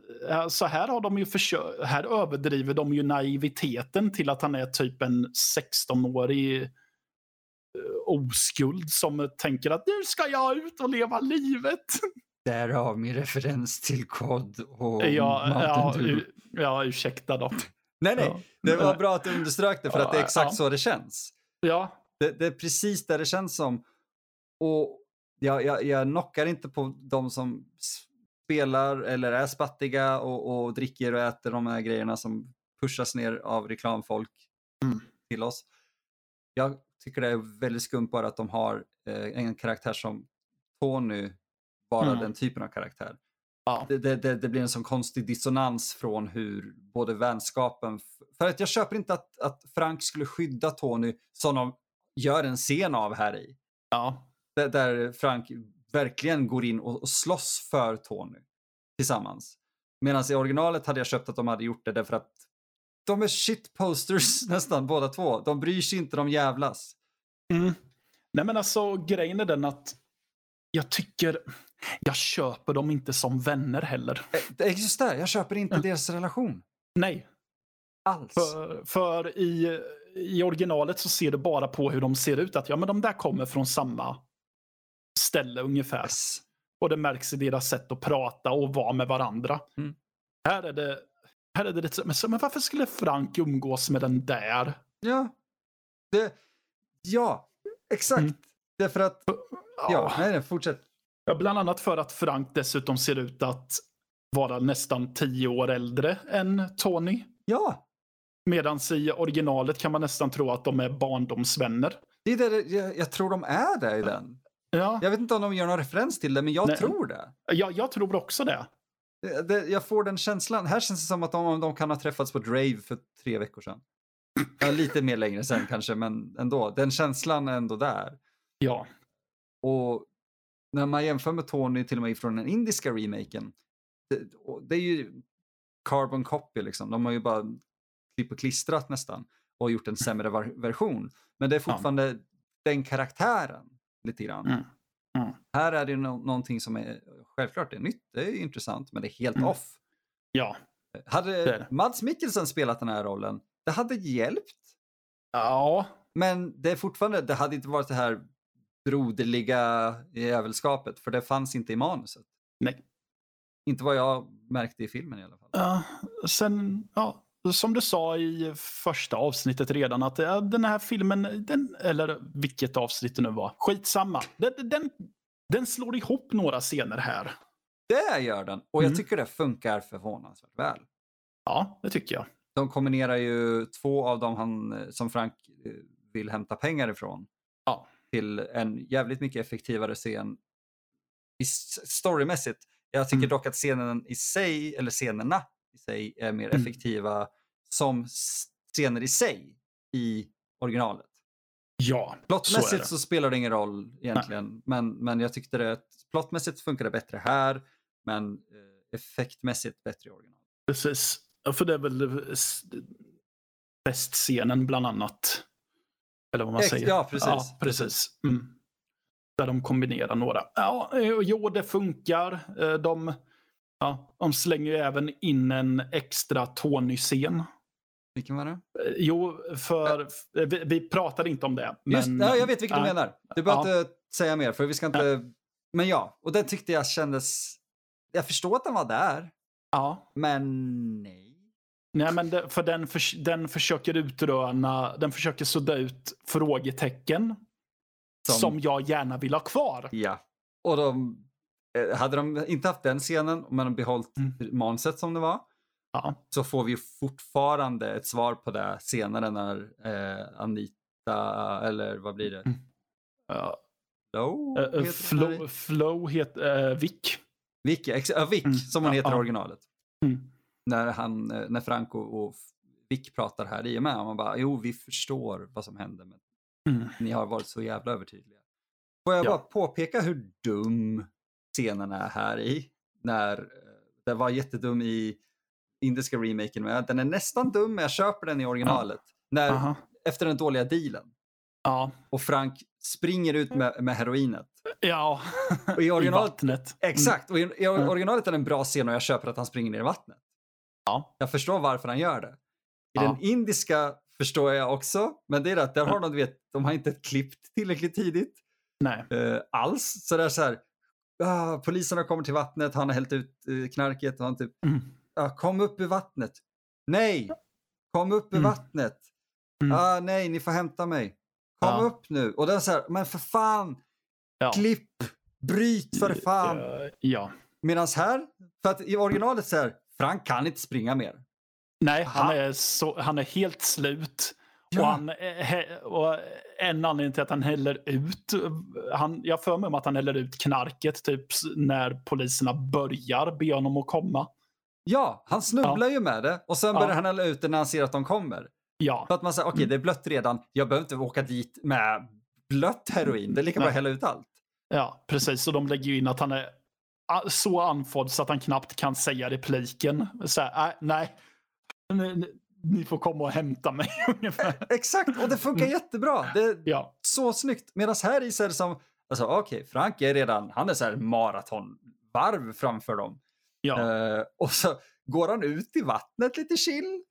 Så här har de ju försökt... Här överdriver de ju naiviteten till att han är typ en 16-årig eh, oskuld som tänker att nu ska jag ut och leva livet. <laughs> därav min referens till kod och Ja, Mountain ja, Dew. ja, ursäkta då. Nej, nej, det var bra att du underströk det för att det är exakt ja. så det känns. Ja, Det, det är precis där det känns som. Och jag, jag, jag knockar inte på de som spelar eller är spattiga och, och dricker och äter de här grejerna som pushas ner av reklamfolk Mm. till oss. Jag tycker det är väldigt skumt bara att de har eh, en karaktär som Tony vara Mm. den typen av karaktär. Ja. Det, det, det, det blir en sån konstig dissonans från hur både vänskapen... För att jag köper inte att, att Frank skulle skydda Tony som de gör en scen av här i. ja, Där, där Frank verkligen går in och, och slåss för Tony tillsammans. Medan i originalet hade jag köpt att de hade gjort det därför att de är shitposters <laughs> nästan båda två. De bryr sig inte, de jävlas. Mm. Nej men alltså grejen är den att jag tycker, jag köper dem inte som vänner heller. Eh, just det, jag köper inte Mm. deras relation Nej, alls. för, för i, i originalet så ser du bara på hur de ser ut att ja men de där kommer från samma ställe ungefär. Yes. Och det märks i deras sätt att prata och vara med varandra. Mm. Här är det, här är det lite men, men varför skulle Frank umgås med den där? Ja, det, ja exakt. Mm. Därför att, ja, nej, nej, fortsätt. Ja, bland annat för att Frank dessutom ser ut att vara nästan tio år äldre än Tony. Ja, Medan i originalet kan man nästan tro att de är barndomsvänner. det är det, jag, jag tror de är det i den. Ja, Jag vet inte om de gör någon referens till det, men jag Nej. tror det. jag, jag tror också det. Det- det. Jag får den känslan. Här känns det som att de, de kan ha träffats på ett rave för tre veckor sedan. Ja, lite mer längre sen kanske, men ändå. Den känslan är ändå där. Ja, Och när man jämför med Tony till och med från den indiska remaken. Det, det är ju carbon copy liksom. De har ju bara klipp och klistrat nästan och gjort en sämre version. Men det är fortfarande den karaktären lite grann. Mm. Mm. Här är det no- någonting som är självklart är nytt, det är intressant, men det är helt Mm. off. ja, Hade Det det. Mads Mikkelsen spelat den här rollen, det hade hjälpt. ja, Men det är fortfarande, det hade inte varit det här broderliga jävelskapet, för det fanns inte i manuset. nej. Inte vad jag märkte i filmen i alla fall. Ja, sen, ja, som du sa i första avsnittet redan att ja, den här filmen, den, eller vilket avsnitt det nu var, skitsamma. Den, den, den slår ihop några scener här. Det gör den, och jag Mm. tycker det funkar förvånansvärt väl. Ja, det tycker jag. De kombinerar ju två av dem han, som Frank eh, vill hämta pengar ifrån Ja. Till en jävligt mycket effektivare scen storymässigt. Jag tycker Mm. dock att scenen i sig, eller scenerna i sig, är mer Mm. effektiva som scener i sig i originalet. Ja, så är Plottmässigt det. så, spelar det ingen roll egentligen, men, men jag tyckte det, plottmässigt funkar det bättre här, men eh, effektmässigt bättre i originalet. Precis. Ja, För det är väl eh, festscenen bland annat. Eller vad man Ex- säger. ja, precis. Ja, precis. Mm. Där de kombinerar några. Ja, eh, jo, det funkar. Eh, De, ja, de slänger ju även in en extra Tony-scen. Vilken var det? Eh, Jo, för eh, vi, vi pratade inte om det. Just, men, ja, jag vet vilken du menar. Du behöver Ja. inte säga mer, för vi ska inte... Men ja, och den tyckte jag kändes... Jag förstår att den var där, Ja, men nej. Nej, men det, för den, förs- den försöker utröna, den försöker sudda ut frågetecken Som- som, jag gärna vill ha kvar. Ja. Och de... eh, Hade de inte haft den scenen, men behållit Mm. manuset som det var, Ja, så får vi fortfarande ett svar på det senare när eh, Anita, eller vad blir det? Mm. Ja, Flo? eh, eh, heter hon där i? Flo, Flo heter uh, Vic. Vic, ex- Vic Mm. som hon heter i originalet. Mm. När, han, eh, när Franco och Vic pratar här i och med. Man bara, jo vi förstår vad som hände men Mm. ni har varit så jävla övertydliga. Får jag Ja. bara påpeka hur dum scenen är här i? När eh, den var jättedum i indiska remaken med. Den är nästan dum men jag köper den i originalet. När, Aha. efter den dåliga dealen. Ja. Och Frank springer ut med, med heroinet. Ja. Och i <laughs> I originalet, vattnet. Exakt, och i, i Mm. originalet är det en bra scen och jag köper att han springer ner i vattnet. Ja. Jag förstår varför han gör det. I Ja. den indiska förstår jag också, men det är att där har de, du vet, de har inte klippt tillräckligt tidigt Nej. eh, alls. Så det är så här, ah, poliserna kommer till vattnet, han har hällt ut eh, knarket och han typ, Mm. ah, kom upp ur vattnet. Nej, kom upp ur Mm. vattnet. Mm. Ah, nej, ni får hämta mig. Kom Ja. upp nu. Och är så här, men för fan, Ja. klipp, bryt för fan. Ja. Medan här, för att i originalet så här, Frank kan inte springa mer. Nej, han Han- är, så, han är helt slut. Ja. Och, han, eh, he- och en anledning till att han häller ut, han, jag för mig om att han häller ut knarket typ när poliserna börjar be honom att komma. Ja, han snubblar ju med det och sen Ja. börjar han hälla ut det när han ser att de kommer. Ja, För att man säger, okej Mm. det är blött redan, jag behöver inte åka dit med blött heroin, det är lika bra att hälla ut allt. ja, precis. Och de lägger ju in att han är så andfådd så att han knappt kan säga repliken. Så här, "Äh, nej, ni, får komma och hämta mig <laughs> ungefär. Exakt, och det funkar jättebra. Det är Mm. Ja, så snyggt. Medan här i så är det som, alltså okej, Frank är redan, han är så här maratonvarv framför dem. ja, Eh, och så går han ut i vattnet lite chill.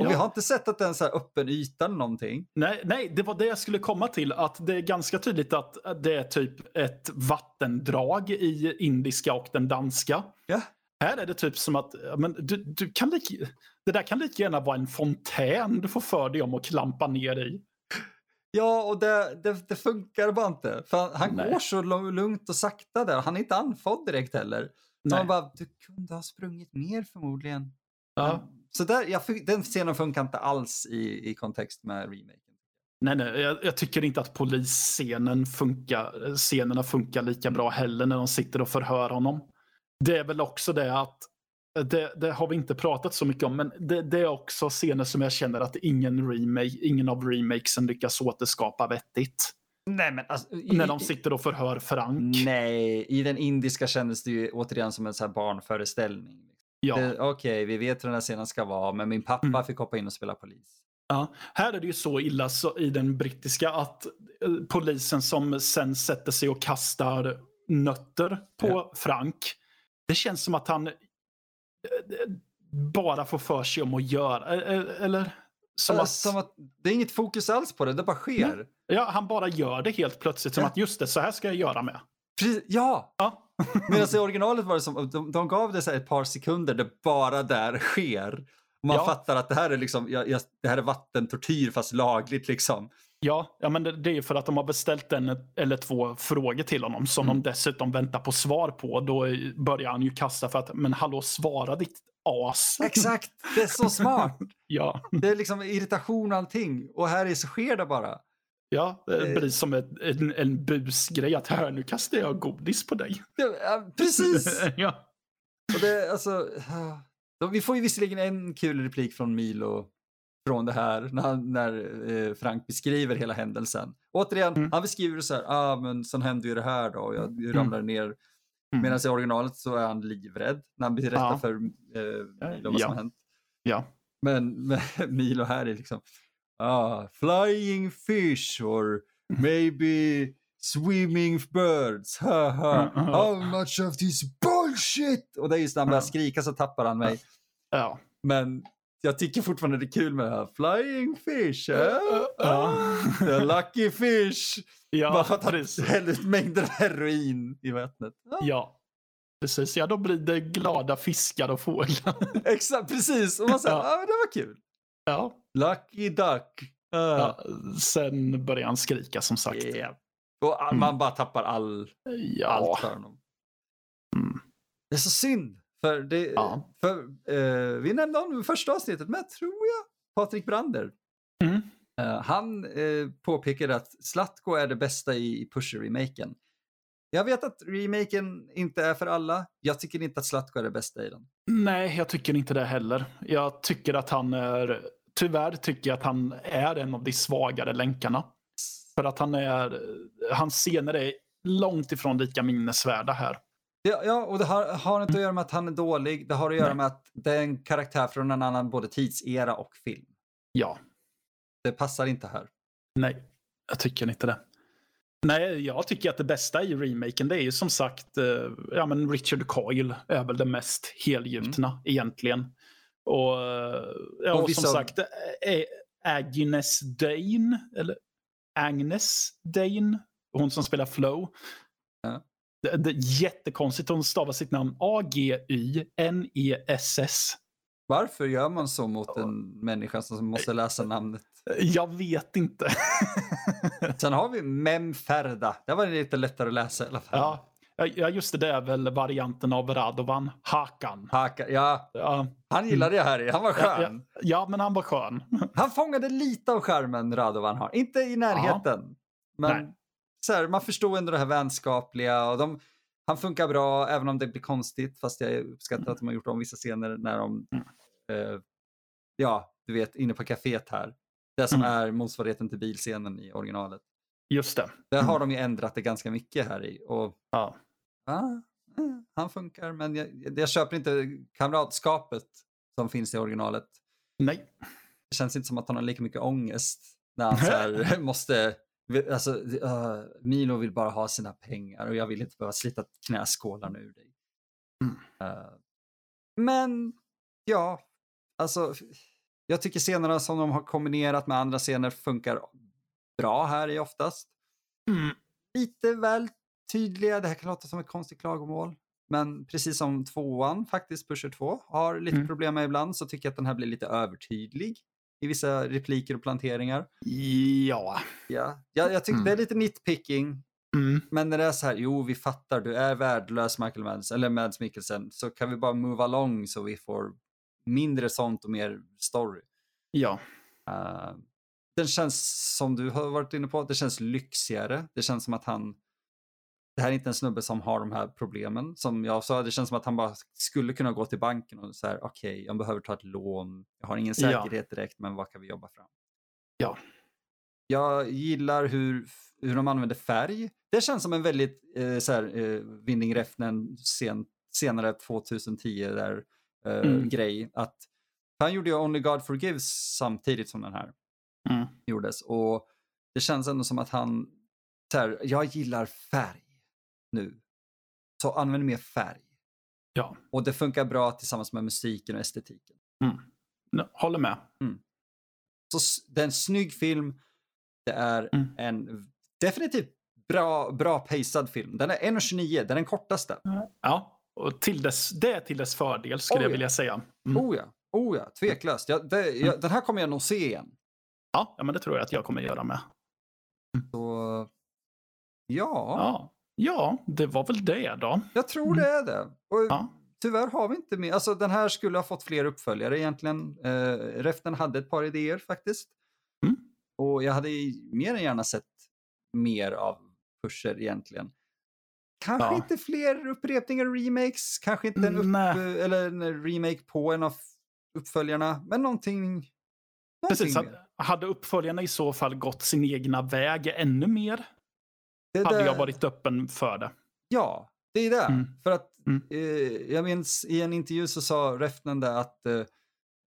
Och vi ja. har inte sett att det är en så här öppen yta eller någonting. Nej, nej, det var det jag skulle komma till. Att det är ganska tydligt att det är typ ett vattendrag i indiska och den danska. Ja. Här är det typ som att ja, men du, du kan lika, det där kan lika gärna vara en fontän du får för dig om att klampa ner i. Ja, och det, det, det funkar bara inte. För han, Nej. går så lugnt och sakta där. Han är inte andfådd direkt heller. Så Nej. man bara, du kunde ha sprungit mer förmodligen. Ja. Så där, jag, den scenen funkar inte alls i, i kontext med remaken. Nej, nej, jag, jag tycker inte att polisscenen funkar, scenerna funkar lika bra heller när de sitter och förhör honom. Det är väl också det att, det, det har vi inte pratat så mycket om, men det, det är också scener som jag känner att ingen, remake, ingen av remakesen lyckas återskapa vettigt. Nej, men alltså, i, När de sitter och förhör Frank. Nej, i den indiska kändes det ju återigen som en så här barnföreställning. Ja. Okej, vi vet hur den här scenen ska vara, men min pappa Mm. fick hoppa in och spela polis. Ja, här är det ju så illa så i den brittiska att eh, polisen som sen sätter sig och kastar nötter på Ja. Frank. Det känns som att han eh, eh, bara får för sig om att göra, eller? Som Som att, som att det är inget fokus alls på det, det bara sker. ja, han bara gör det helt plötsligt som Ja. att just det, så här ska jag göra med. Precis, ja! Ja, <laughs> Medan i originalet var det som, de, de gav det så ett par sekunder det bara där sker. Man Ja. fattar att det här är liksom, ja, ja, det här är vattentortyr fast lagligt liksom. ja, ja men det, det är för att de har beställt en eller två frågor till honom som Mm. de dessutom väntar på svar på. Då börjar han ju kasta för att, men hallå, svara ditt as. Exakt, det är så smart. <laughs> Ja. Det är liksom irritation och allting. Och här är så sker det bara. Ja, det Eh. blir som ett, en, en busgrej att här nu kastar jag godis på dig. Ja, precis! <laughs> ja. Och det, alltså, vi får ju visserligen en kul replik från Milo från det här när, när eh, Frank beskriver hela händelsen. Återigen, Mm. han beskriver det så här, ah, men sen hände ju det här då och jag ramlade ner. Mm. Medan i originalet så är han livrädd när han berättar Ja. för eh, Milo vad Ja. som har hänt. Ja. Men, <laughs> men Milo här är liksom, ah, flying fish or maybe swimming birds. Ha, ha. Mm, mm. How much of this bullshit? Och det är just när han börjar Ja. skrika så tappar han mig. Ja. Men jag tycker fortfarande det är kul med det här. Flying fish, eh? Ja. The <laughs> lucky fish. Bara Ja, för att han häller ut mängder heroin i vattnet. Ja, Ja. Precis, ja då blir det glada fiskar och fåglar. <laughs> Exakt, precis. Och man säger, ja. ah, det var kul. Ja. Lucky duck. Ah. ja. Sen börjar han skrika som sagt. Yeah. Och Mm. man bara tappar all, Ja. allt för honom. Mm. Det är så synd. För, det, Ja. för eh, vi nämnde honom i första avsnittet, men jag tror jag Patrik Brander. Mm. Eh, han eh, påpekade att Slatko är det bästa i, i Pusher-remaken. Jag vet att remaken inte är för alla. Jag tycker inte att Slatko är det bästa i den. Nej, jag tycker inte det heller. Jag tycker att han är, tyvärr tycker jag att han är en av de svagare länkarna. För att han är, hans scener är långt ifrån lika minnesvärda här. Ja, ja och det har, har inte att göra med att han är dålig. Det har att göra Nej. med att det är en karaktär från en annan både tidsera och film. Ja, Det passar inte här. nej, jag tycker inte det. Nej, jag tycker att det bästa i remaken det är ju som sagt, eh, ja men Richard Coyle är väl det mest helgjutna egentligen. Och, ja, Och och vissa- som sagt, Agnes Dane, eller Agnes Dane, hon som spelar Flow. Ja. Det, det jättekonstigt, hon stavar sitt namn A-G-Y-N-E-S-S. Varför gör man så mot en människa som måste läsa namnet? Jag vet inte. <laughs> Sen har vi Memferda. Det var lite lättare att läsa i alla fall. ja, ja, just det, det är väl varianten av Radovan, Hakan. Haka, ja, Ja, han gillade jag här i. Han var skön. ja, ja, ja, men han var skön. <laughs> Han fångade lite av skärmen Radovan har. Inte i närheten. Men Nej. så här, man förstår ändå det här vänskapliga. Och de, han funkar bra även om det blir konstigt. Fast jag uppskattar att de har gjort om vissa scener när de, Mm. eh, ja, du vet, inne på kaféet här. Det som Mm. är motsvarigheten till bilscenen i originalet. Just det. Där har de ju ändrat det ganska mycket här i. Och Ja. Ja, eh, han funkar, men jag, jag köper inte kamratskapet som finns i originalet. Nej. Det känns inte som att han har lika mycket ångest när han så här, <laughs> <laughs> måste... Alltså, uh, Milo vill bara ha sina pengar och jag vill inte behöva slita knäskålarna ur dig. Mm. Eh, men ja, alltså jag tycker scenerna som de har kombinerat med andra scener funkar bra här i oftast. Mm. Lite väl tydliga, det här kan låta som ett konstigt klagomål. Men precis som tvåan, faktiskt Pusher 2, har lite Mm. problem med ibland så tycker jag att den här blir lite övertydlig i vissa repliker och planteringar. Ja. Ja, jag, jag tycker Mm. det är lite nitpicking. Mm. Men när det är så här, jo vi fattar, du är värdelös Michael Mads, eller Mads Mikkelsen, så kan vi bara move along så vi får mindre sånt och mer story. Ja. Uh, den känns, som du har varit inne på, det känns lyxigare. Det känns som att han, det här är inte en snubbe som har de här problemen. Som jag sa, det känns som att han bara skulle kunna gå till banken och säga, okej, jag behöver ta ett lån, jag har ingen Ja. säkerhet direkt, men vad kan vi jobba fram? Ja. Jag gillar hur, hur de använder färg. Det känns som en väldigt eh, så här, eh, Winding Refnen sen, senare 2010 där eh, Mm. grej. Att han gjorde ju Only God Forgives samtidigt som den här Mm. gjordes. Och det känns ändå som att han, så här, jag gillar färg nu. Så använd mer färg. Ja. Och det funkar bra tillsammans med musiken och estetiken. Ja, Håller med. Så s- det är en snygg film. Det är Mm. en definitivt bra, bra pacad film. Den är 1.29, den är den kortaste. Ja. Och till dess, det är till dess fördel skulle Oh, jag ja. vilja säga. Mm. Oh ja, oh ja tveklöst. Jag, det, jag, den här kommer jag nog se igen. Ja, ja, men det tror jag att jag kommer göra med. Så, ja, Ja. Ja, det var väl det då. jag tror det är det. Och Ja. Tyvärr har vi inte mer. Alltså den här skulle ha fått fler uppföljare egentligen. Eh, Reften hade ett par idéer faktiskt. Mm. Och jag hade mer än gärna sett mer av Pusher egentligen. Kanske Ja. inte fler upprepningar och remakes, kanske inte en, upp, Nej. eller en remake på en av uppföljarna, men någonting, Precis, hade uppföljarna i så fall gått sin egna väg ännu mer Det hade där- jag varit öppen för det. Ja, det är det. Mm. För att Mm. eh, jag minns i en intervju så sa Refnen där att eh,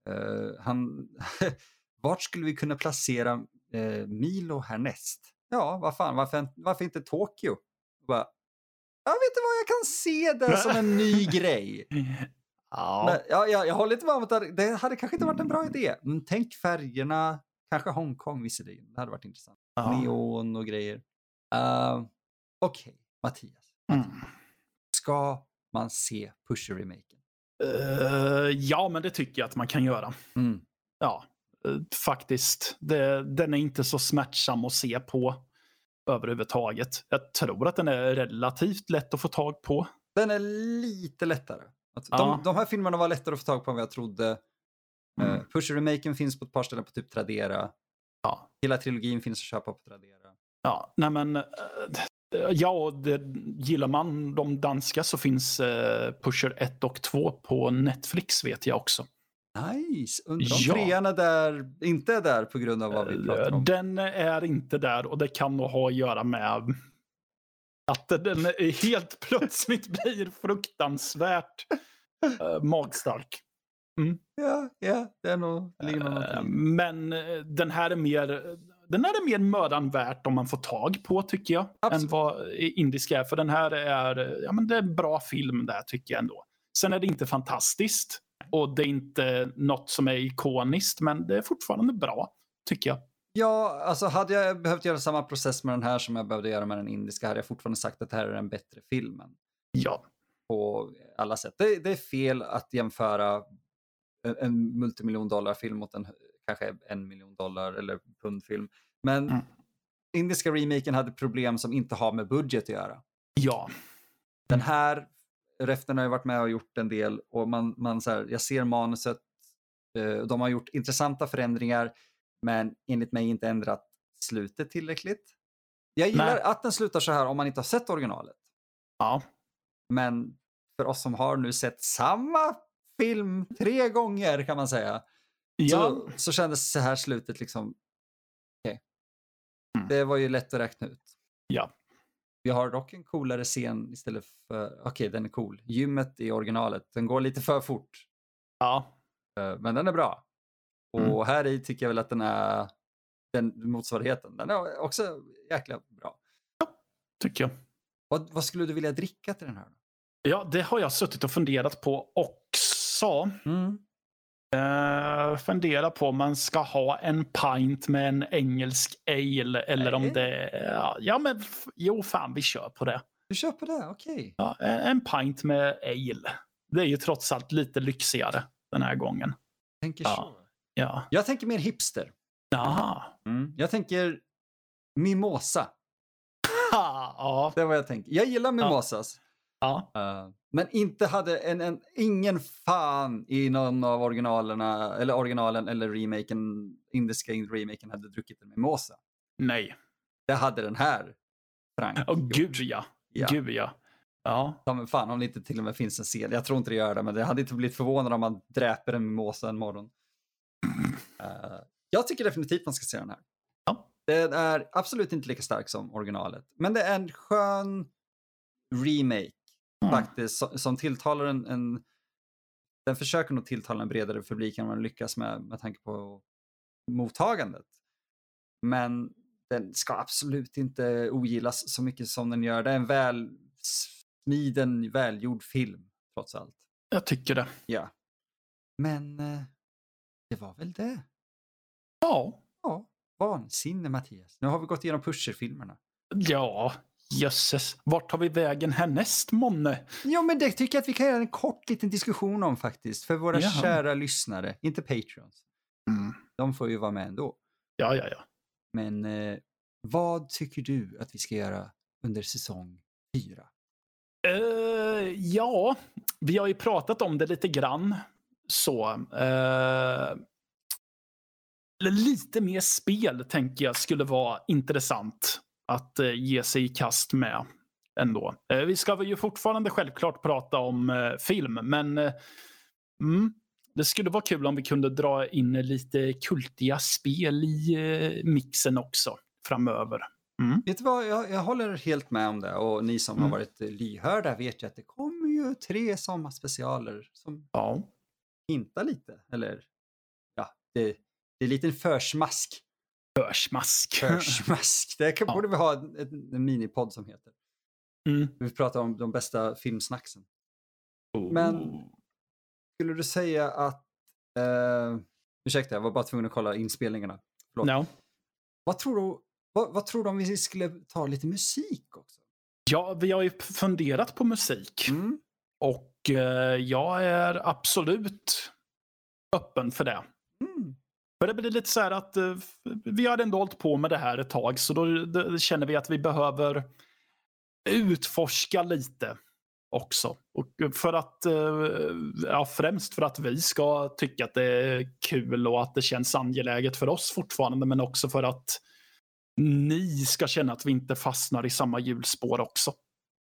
eh, han, <laughs> vart skulle vi kunna placera eh, Milo härnäst? Ja, vad fan, varför, varför inte Tokyo? Bara, jag vet inte vad jag kan se där <laughs> som en ny grej. Ja. Men, ja, jag, jag håller inte med om att det- det hade kanske inte varit en bra idé. Men tänk färgerna, kanske Hongkong visserligen. Det hade varit intressant. ja. Neon och grejer. Uh, Okej, Mattias. Mm. Ska man se Pusher-remaken? Eh, ja, men det tycker jag att man kan göra. Mm. Ja, eh, faktiskt. Det, den är inte så smärtsam att se på överhuvudtaget. Jag tror att den är relativt lätt att få tag på. Den är lite lättare. Att Ja. de, de här filmerna var lättare att få tag på än vad jag trodde. Mm. Uh, Pusher-remaken finns på ett par ställen på typ Tradera. Ja. Hela trilogin finns att köpa på Tradera. Ja, nej men eh, ja, och det, gillar man de danska så finns eh, Pusher 1 och 2 på Netflix vet jag också. Nice! Undrar om Ja. trean är där, inte är där på grund av vad vi pratar om. Den är inte där och det kan nog ha att göra med att den är helt <laughs> plötsligt blir fruktansvärt eh, magstark. Ja, ja, det är nog, det ligger nog Eh. Men eh, den här är mer den här är mer mödan värt om man får tag på tycker jag. Absolut. Än vad indiska är. För den här är, ja men det är en bra film där tycker jag ändå. Sen är det inte fantastiskt. Och det är inte något som är ikoniskt. Men det är fortfarande bra. Tycker jag. Ja, alltså hade jag behövt göra samma process med den här som jag behövde göra med den indiska hade jag fortfarande sagt att det här är den bättre filmen. Ja. på alla sätt. Det, det är fel att jämföra en, en multimiljon dollar film mot en kanske en miljon dollar eller pundfilm. Men Mm. indiska remaken hade problem som inte har med budget att göra. Ja. Den här, Reften har ju varit med och gjort en del och man, man så här, jag ser manuset, eh, de har gjort intressanta förändringar men enligt mig inte ändrat slutet tillräckligt. Jag gillar Nej. att den slutar så här om man inte har sett originalet. Ja. Men för oss som har nu sett samma film tre gånger kan man säga. Ja. Så, så kändes så här slutet liksom. okej. Mm. Det var ju lätt att räkna ut. Ja. Vi har dock en coolare scen istället för, okej den är cool. Gymmet i originalet, den går lite för fort. Ja. eh, Men den är bra. Och Mm. här i tycker jag väl att den är den motsvarigheten. Den är också jäkla bra. Tycker jag. Vad, vad skulle du vilja dricka till den här? då? Ja, det har jag suttit och funderat på också. Mm. Uh, fundera på om man ska ha en pint med en engelsk ale eller om Nej. det ja, ja men jo fan vi kör på det. Du kör på det, okej. Ja, en en pint med ale. Det är ju trots allt lite lyxigare den här gången. Tänker Ja. så. Ja. Jag tänker mer hipster. Jaha. Mm. Jag tänker mimosa. Ha, <laughs> ja. Det är vad jag tänker. Jag gillar mimosas. Ja. eh, men inte hade en, en, ingen fan i någon av originalerna, eller originalen eller remaken, indiska remaken hade druckit en mimosa. Nej. Det hade den här Frank Åh gjort. gud ja. Ja. Gud ja. Ja. Ja, men fan om det inte till och med finns en scen. Jag tror inte det gör det, men det hade inte blivit förvånad om man dräper en mimosa en morgon. <clears throat> Eh, jag tycker definitivt man ska se den här. Ja. Den är absolut inte lika stark som originalet, men det är en skön remake Mm. faktiskt som, tilltalar en, en... Den försöker nog tilltala en bredare publik än vad den lyckas med, med tanke på mottagandet. Men den ska absolut inte ogillas så mycket som den gör. Det är en väl smiden, välgjord film, trots allt. Jag tycker det. Ja. Men eh, det var väl det. Ja. Ja, vansinne Mattias. Nu har vi gått igenom pusher-filmerna. Ja. Jösses. Vart tar vi vägen härnäst månne? Ja, men det tycker jag att vi kan göra en kort liten diskussion om faktiskt. För våra Jaha. kära lyssnare, inte Patreons. Mm. De får ju vara med ändå. Ja, ja, ja. Men eh, vad tycker du att vi ska göra under säsong fyra? Eh, ja, vi har ju pratat om det lite grann. Så. eh, lite mer spel tänker jag skulle vara intressant att eh, ge sig i kast med. ändå. Eh, vi ska ju fortfarande självklart prata om eh, film, men mm, det skulle vara kul om vi kunde dra in lite kultiga spel i mixen också framöver. Mm. Vet du vad, jag, jag håller helt med om det och ni som har Mm. varit eh, lyhörda vet ju att det kommer ju tre sommarspecialer som Ja. hintar lite. Eller ja, det, det är lite en försmask. Försmask. Försmask. Det kan, Ja. borde vi ha en, en, minipodd som heter. Mm. Vi pratar om de bästa filmsnacksen. Men- Oh. Skulle du säga att... Eh, ursäkta, jag var bara tvungen att kolla inspelningarna. Förlåt. Ja. Vad, tror du, vad, vad tror du om vi skulle ta lite musik också? ja, vi har ju funderat på musik. Mm. Och eh, jag är absolut öppen för det. Mm. Det blir lite så här att eh, vi har ändå hållit på med det här ett tag så då, då känner vi att vi behöver utforska lite också. Och för att, eh, ja, främst för att vi ska tycka att det är kul och att det känns angeläget för oss fortfarande men också för att ni ska känna att vi inte fastnar i samma hjulspår också.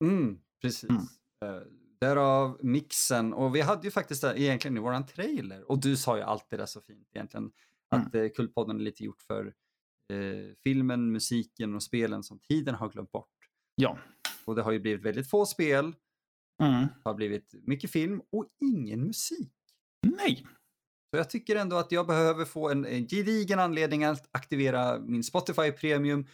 Mm, precis. Mm. Eh, därav mixen. Och vi hade ju faktiskt egentligen i våran trailer. Och du sa ju allt det där så fint egentligen. Att eh, Kultpodden är lite gjort för eh, filmen, musiken och spelen som tiden har glömt bort. Ja. Och det har ju blivit väldigt få spel, Mm. det har blivit mycket film och ingen musik. Nej. Så jag tycker ändå att jag behöver få en, en gedigen anledning att aktivera min Spotify Premium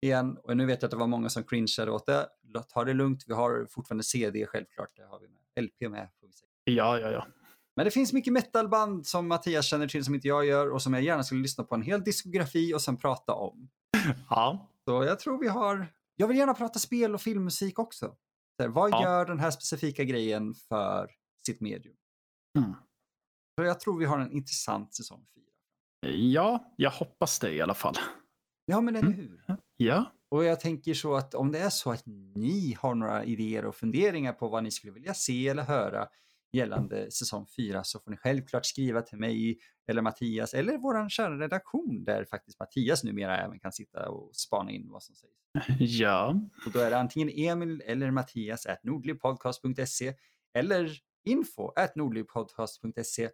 igen. Och nu vet jag att det var många som cringeade åt det. Ta det lugnt, vi har fortfarande CD självklart. Det har vi med. LP med. Får vi säga. Ja, ja, ja. Men det finns mycket metalband som Mattias känner till som inte jag gör och som jag gärna skulle lyssna på en hel diskografi och sen prata om. <laughs> Ja. Så jag tror vi har... Jag vill gärna prata spel och filmmusik också. Så här, vad Ja. gör den här specifika grejen för sitt medium? Mm. Så jag tror vi har en intressant säsong 4. Ja, jag hoppas det i alla fall. Ja, men eller Mm. hur? Ja. Och jag tänker så att om det är så att ni har några idéer och funderingar på vad ni skulle vilja se eller höra gällande säsong 4 så får ni självklart skriva till mig eller Mattias eller vår kära redaktion där faktiskt Mattias numera även kan sitta och spana in vad som sägs. <laughs> Ja. Och då är det antingen Emil eller Mattias at nordlivpodcast.se eller info at nordlivpodcast.se.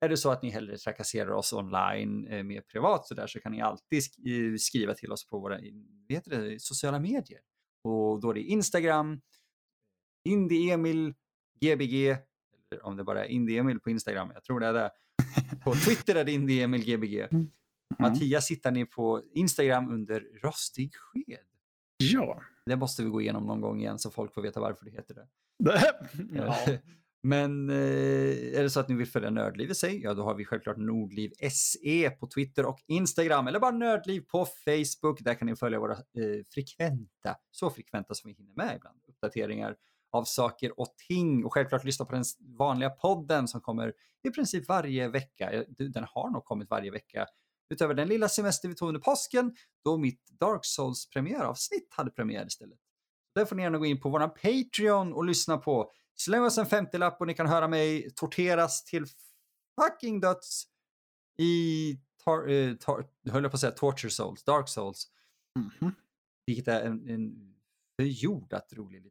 Är det så att ni hellre trakasserar oss online eh, mer privat så där så kan ni alltid eh, skriva till oss på våra vad heter det, sociala medier. Och då är det Instagram, Indie-Emil, GBG, eller om det bara är Indie-Emil på Instagram, jag tror det är det. <laughs> På Twitter är det Indie-Emil GBG. Mm. Mattias hittar ni på Instagram under Rostig Sked. Ja. Det måste vi gå igenom någon gång igen så folk får veta varför det heter det. <laughs> ja. Men eh, är det så att ni vill följa Nördliv i sig, ja då har vi självklart Nordliv SE på Twitter och Instagram eller bara Nördliv på Facebook. Där kan ni följa våra eh, frekventa, så frekventa som vi hinner med ibland, uppdateringar av saker och ting och självklart lyssna på den vanliga podden som kommer i princip varje vecka. Eh, Den har nog kommit varje vecka utöver den lilla semester vi tog under påsken då mitt Dark Souls premiäravsnitt hade premiär istället. Där får ni gärna gå in på vår Patreon och lyssna på. Släng oss en 50-lapp och ni kan höra mig torteras till fucking döds i, tar, eh, tar, höll jag på att säga Torture Souls, Dark Souls. Mhm. Vilket är en, en förjordat rolig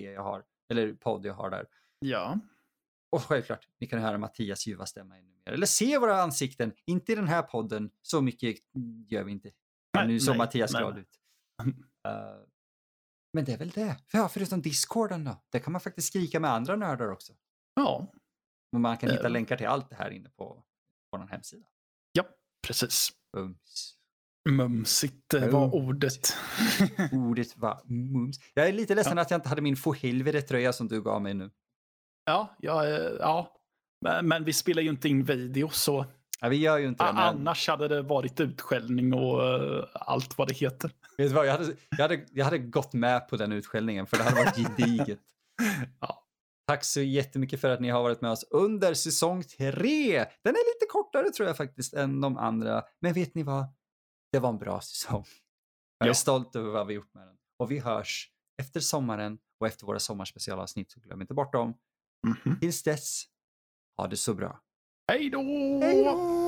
jag har, eller podd jag har där. Ja. Och självklart, ni kan höra Mattias ljuva stämma ännu mer. Eller se våra ansikten, inte i den här podden, så mycket gör vi inte. Men Nej, nu såg Mattias nej. glad ut. Eh, men det är väl det. Ja, förutom Discorden då. Där kan man faktiskt skrika med andra nördar också. Ja. Och man kan hitta Eh. länkar till allt det här inne på vår hemsida. Ja, precis. Bums. Mumsigt eh, var Mumsigt. ordet. <laughs> Ordet var mums. Jag är lite ledsen att jag inte hade min få helvete-tröja som du gav mig nu. ja, ja, eh, ja. Men, men vi spelar ju inte in video så Ja, vi gör ju inte det. Men, annars hade det varit utskällning och eh, allt vad det heter. vet du vad, jag, hade, jag, hade, jag hade gått med på den utskällningen för det hade varit <laughs> gediget. Ja. Tack så jättemycket för att ni har varit med oss under säsong tre. Den är lite kortare tror jag faktiskt än de andra. Men vet ni vad? Det var en bra säsong. Jag är Ja. stolt över vad vi gjort med den. Och vi hörs efter sommaren och efter våra sommarspecialavsnitt. Så glöm inte bort dem. Mhm. Tills dess, ha det så bra. Hej då! Hej då!